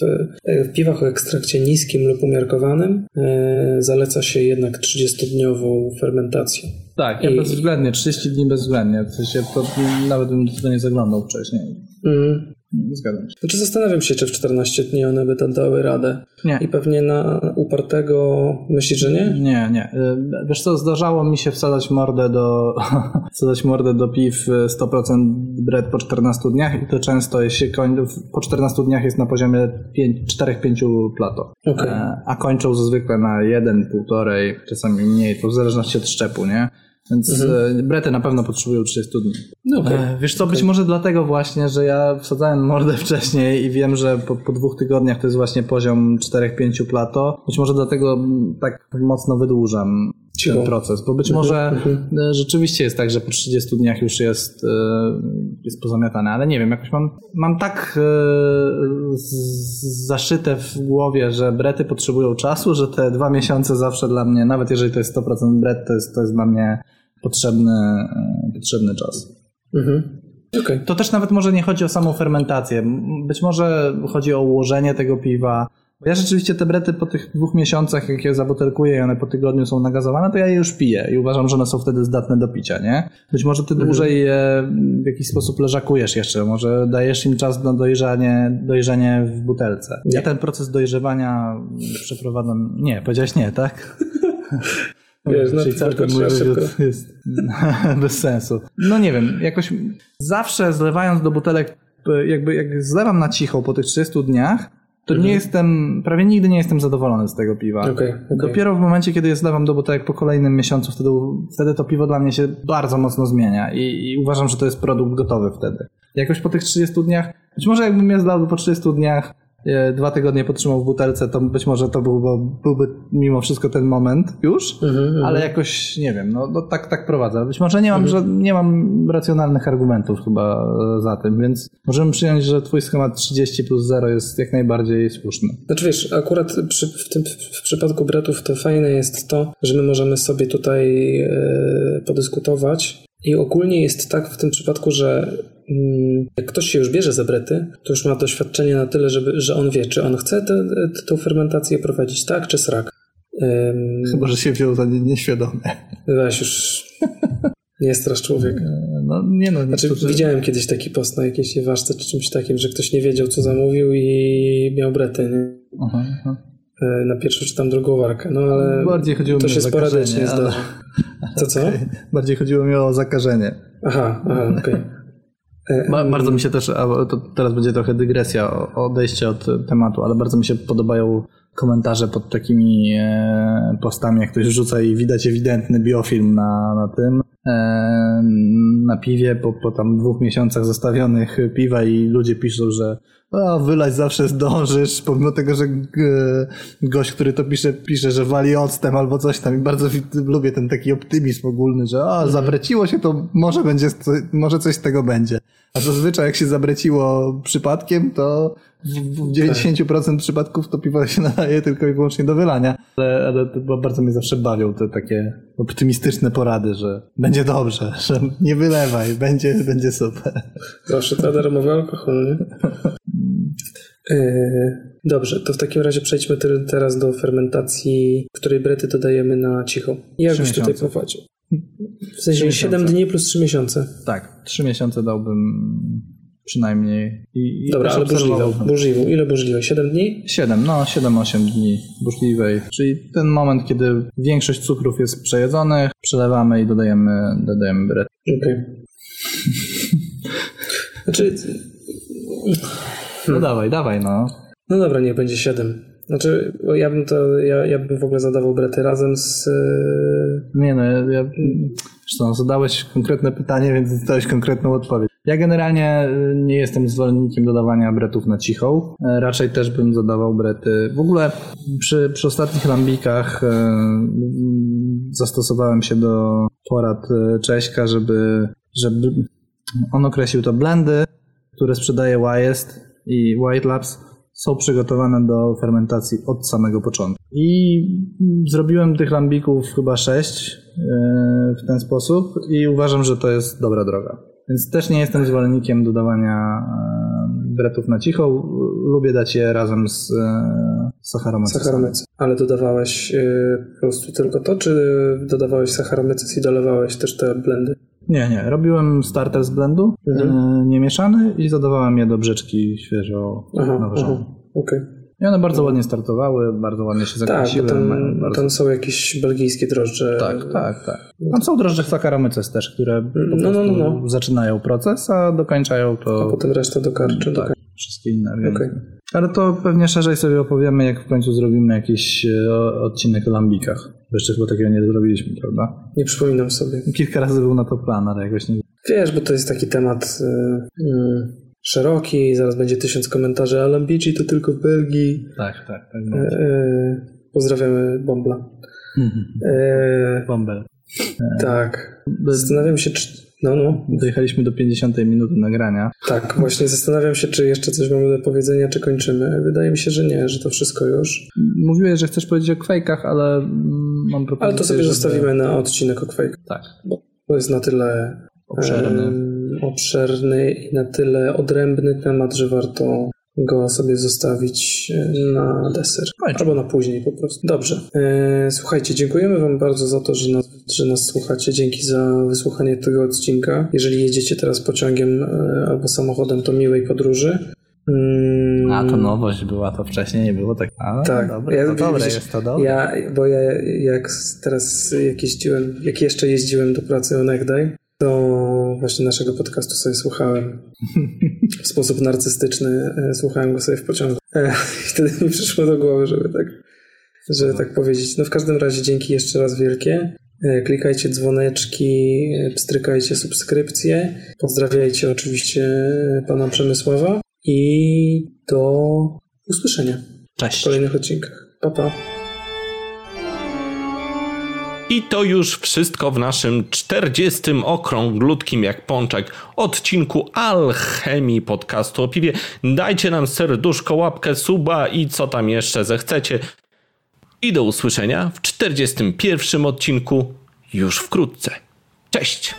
w, w piwach o ekstrakcie niskim lub umiarkowanym e, zaleca się jednak 30-dniową fermentację. Tak, ja I- bezwzględnie, 30 dni bezwzględnie. W sensie to nawet bym do nie zaglądał wcześniej. Mm. Zgadzam się. Znaczy zastanawiam się, czy w 14 dni one by to dały radę. Nie. I pewnie na upartego myślisz, że nie? Nie, nie. Y, Wiesz co, zdarzało mi się wsadzać mordę do wsadzać mordę do piw y, 100% bret po 14 dniach i to często jest się koń, po 14 dniach jest na poziomie 4-5 plato. Okej. E, A kończą zwykle na 1, 1,5, czasami mniej, to w zależności od szczepu, nie? Więc e, brety na pewno potrzebują 30 dni. No. E, Wiesz co, być może dlatego właśnie, że ja wsadzałem mordę wcześniej i wiem, że po, po dwóch tygodniach to jest właśnie poziom 4-5 plato. Być może dlatego tak mocno wydłużam Ten proces, bo być może e, rzeczywiście jest tak, że po 30 dniach już jest, e, jest pozamiatane, ale nie wiem, jakoś mam, mam tak e, zaszyte w głowie, że brety potrzebują czasu, że te dwa miesiące zawsze dla mnie, nawet jeżeli to jest 100% bret, to jest, to jest dla mnie potrzebny, potrzebny czas. Mhm. Okej. To też nawet może nie chodzi o samą fermentację. Być może chodzi o ułożenie tego piwa. Bo ja rzeczywiście te brety po tych dwóch miesiącach, jak je zabutelkuję i one po tygodniu są nagazowane, to ja je już piję i uważam, że one są wtedy zdatne do picia, nie? Być może ty dłużej je w jakiś sposób leżakujesz jeszcze, może dajesz im czas na dojrzanie, dojrzenie w butelce. Ja ten proces dojrzewania przeprowadzam... Nie, powiedziałeś nie, tak? Wiesz, no, Czyli cały ten mój wywiad jest bez sensu. No nie wiem, jakoś zawsze zlewając do butelek, jakby jak zlewam na cicho po tych 30 dniach, to nie jestem, prawie nigdy nie jestem zadowolony z tego piwa. Okej, okej. Dopiero w momencie, kiedy je zlewam do butelek po kolejnym miesiącu, wtedy, wtedy to piwo dla mnie się bardzo mocno zmienia i, i uważam, że to jest produkt gotowy wtedy. Jakoś po tych 30 dniach, być może jakbym je zlał po 30 dniach, dwa tygodnie potrzymał w butelce, to być może to byłby, byłby mimo wszystko ten moment już, Mhm, ale jakoś nie wiem, no, no tak, tak prowadzę. Być może nie mam, Mhm. że nie mam racjonalnych argumentów chyba e, za tym, więc możemy przyjąć, że twój schemat 30 plus 0 jest jak najbardziej słuszny. Znaczy wiesz, akurat przy, w, tym, w przypadku bretów to fajne jest to, że my możemy sobie tutaj e, podyskutować i ogólnie jest tak w tym przypadku, że jak ktoś się już bierze za brety, to już ma doświadczenie na tyle, żeby, że on wie, czy on chce tę fermentację prowadzić tak, czy srak. Ym, Chyba, że się wziął za nie, nieświadome. weź już nie strasz człowiek. No nie no, Znaczy, niektórzy- widziałem kiedyś taki post na jakiejś ważce czy czymś takim, że ktoś nie wiedział, co zamówił i miał brety nie? Aha, aha. E, na pierwszą czy tam drugą warkę. No ale Bardziej chodziło to mi się sporadycznie ale- zdarza. Co, co? Bardziej chodziło mi o zakażenie. Aha, aha, okej. E, Ba- bardzo mi się też, a to teraz będzie trochę dygresja, odejście od tematu, ale bardzo mi się podobają komentarze pod takimi e, postami, jak ktoś rzuca i widać ewidentny biofilm na, na tym, e, na piwie, po, po tam dwóch miesiącach zostawionych piwa i ludzie piszą, że a, wylać zawsze zdążysz, pomimo tego, że g, gość, który to pisze, pisze, że wali octem albo coś tam i bardzo lubię ten taki optymizm ogólny, że a, zabreciło się, to może będzie, może coś z tego będzie. A zazwyczaj jak się zabreciło przypadkiem, to w w 90% przypadków to piwo się nadaje tylko i wyłącznie do wylania. Ale, ale bardzo mnie zawsze bawią te takie optymistyczne porady, że będzie dobrze, że nie wylewaj, będzie, będzie super. Zawsze to darmowy alkohol, nie? E, Dobrze, to w takim razie przejdźmy teraz do fermentacji, której brety dodajemy na cicho. Jak byś tutaj prowadził? W sensie miesiące. 7 dni plus 3 miesiące. Tak, trzy miesiące dałbym przynajmniej. I, i Dobra, ale burzliwą. Burzliwą. Ile burzliwej? 7 dni? Siedem, no 7-8 dni burzliwej, czyli ten moment, kiedy większość cukrów jest przejedzonych, przelewamy i dodajemy, dodajemy bret. Okej. Znaczy, No dawaj, dawaj, no. no dobra, niech będzie 7. Znaczy, bo ja bym to, ja, ja bym w ogóle zadawał brety razem z... e, Nie no, ja, ja zresztą zadałeś konkretne pytanie, więc dostałeś konkretną odpowiedź. Ja generalnie y, nie jestem zwolennikiem dodawania bretów na cichą. E, Raczej też bym dodawał brety. W ogóle przy, przy ostatnich lambikach e, zastosowałem się do porad e, Cześka, żeby, żeby on określił to blendy, które sprzedaje Wyest i White Labs są przygotowane do fermentacji od samego początku. I zrobiłem tych lambików chyba sześć e, w ten sposób i uważam, że to jest dobra droga. Więc też nie jestem zwolennikiem dodawania e, bretów na cicho. Lubię dać je razem z e, Saccharomyces. Ale dodawałeś po prostu tylko to, czy dodawałeś Saccharomyces i dolewałeś też te blendy? Nie, nie. Robiłem starter z blendu, Mhm. e, niemieszany i dodawałem je do brzeczki świeżo aha. Okej. I one bardzo ładnie startowały, bardzo ładnie się Tak, zakręciły. tam, mają bardzo... tam są jakieś belgijskie drożdże. Tak, tak, tak. Tam są drożdże Saccharomyces też, które po No, prostu no, no, no. zaczynają proces, a dokończają A to potem reszta do karczy. tak. Wszystkie inne organizmy. Okej. Ale to pewnie szerzej sobie opowiemy, jak w końcu zrobimy jakiś e, odcinek o lambikach. Jeszcze chyba takiego nie zrobiliśmy, prawda? Nie przypominam sobie. Kilka razy był na to plan, ale jakoś nie... Wiesz, bo to jest taki temat y, y, szeroki, zaraz będzie tysiąc komentarzy, a Lambici to tylko w Belgii. Tak, tak. tak Y, y, pozdrawiamy Bombla. Y, Bombel. tak. Zastanawiam się, czy... No, no. Dojechaliśmy do 50 minuty nagrania. Tak, właśnie zastanawiam się, czy jeszcze coś mamy do powiedzenia, czy kończymy. Wydaje mi się, że nie, że to wszystko już. Mówiłeś, że chcesz powiedzieć o kwejkach, ale mm, mam propozycję, Ale to sobie żeby- zostawimy na odcinek o Quake. Tak, To jest na tyle obszerny. em, obszerny i na tyle odrębny temat, że warto go sobie zostawić e, na deser. Albo na później po prostu. Dobrze. E, słuchajcie, dziękujemy Wam bardzo za to, że nas, że nas słuchacie. Dzięki za wysłuchanie tego odcinka. Jeżeli jedziecie teraz pociągiem e, albo samochodem, to miłej podróży. Mm, A to nowość była, to wcześniej nie było tak. A, Tak, dobre, ja- to dobre widzisz, jest to dobre. Ja, bo ja jak teraz jak jeździłem, jak jeszcze jeździłem do pracy onegdaj, to właśnie naszego podcastu sobie słuchałem w sposób narcystyczny, e, słuchałem go sobie w pociągu. E, I wtedy mi przyszło do głowy, żeby tak, żeby tak powiedzieć. No w każdym razie dzięki jeszcze raz wielkie. E, Klikajcie dzwoneczki, pstrykajcie subskrypcje. Pozdrawiajcie oczywiście pana Przemysława i do usłyszenia w Cześć. kolejnych odcinkach. Pa, pa. I to już wszystko w naszym 40. okrąglutkim jak pączek odcinku Alchemii podcastu o piwie. Dajcie nam serduszko, łapkę, suba i co tam jeszcze zechcecie. I do usłyszenia w 41. odcinku już wkrótce. Cześć!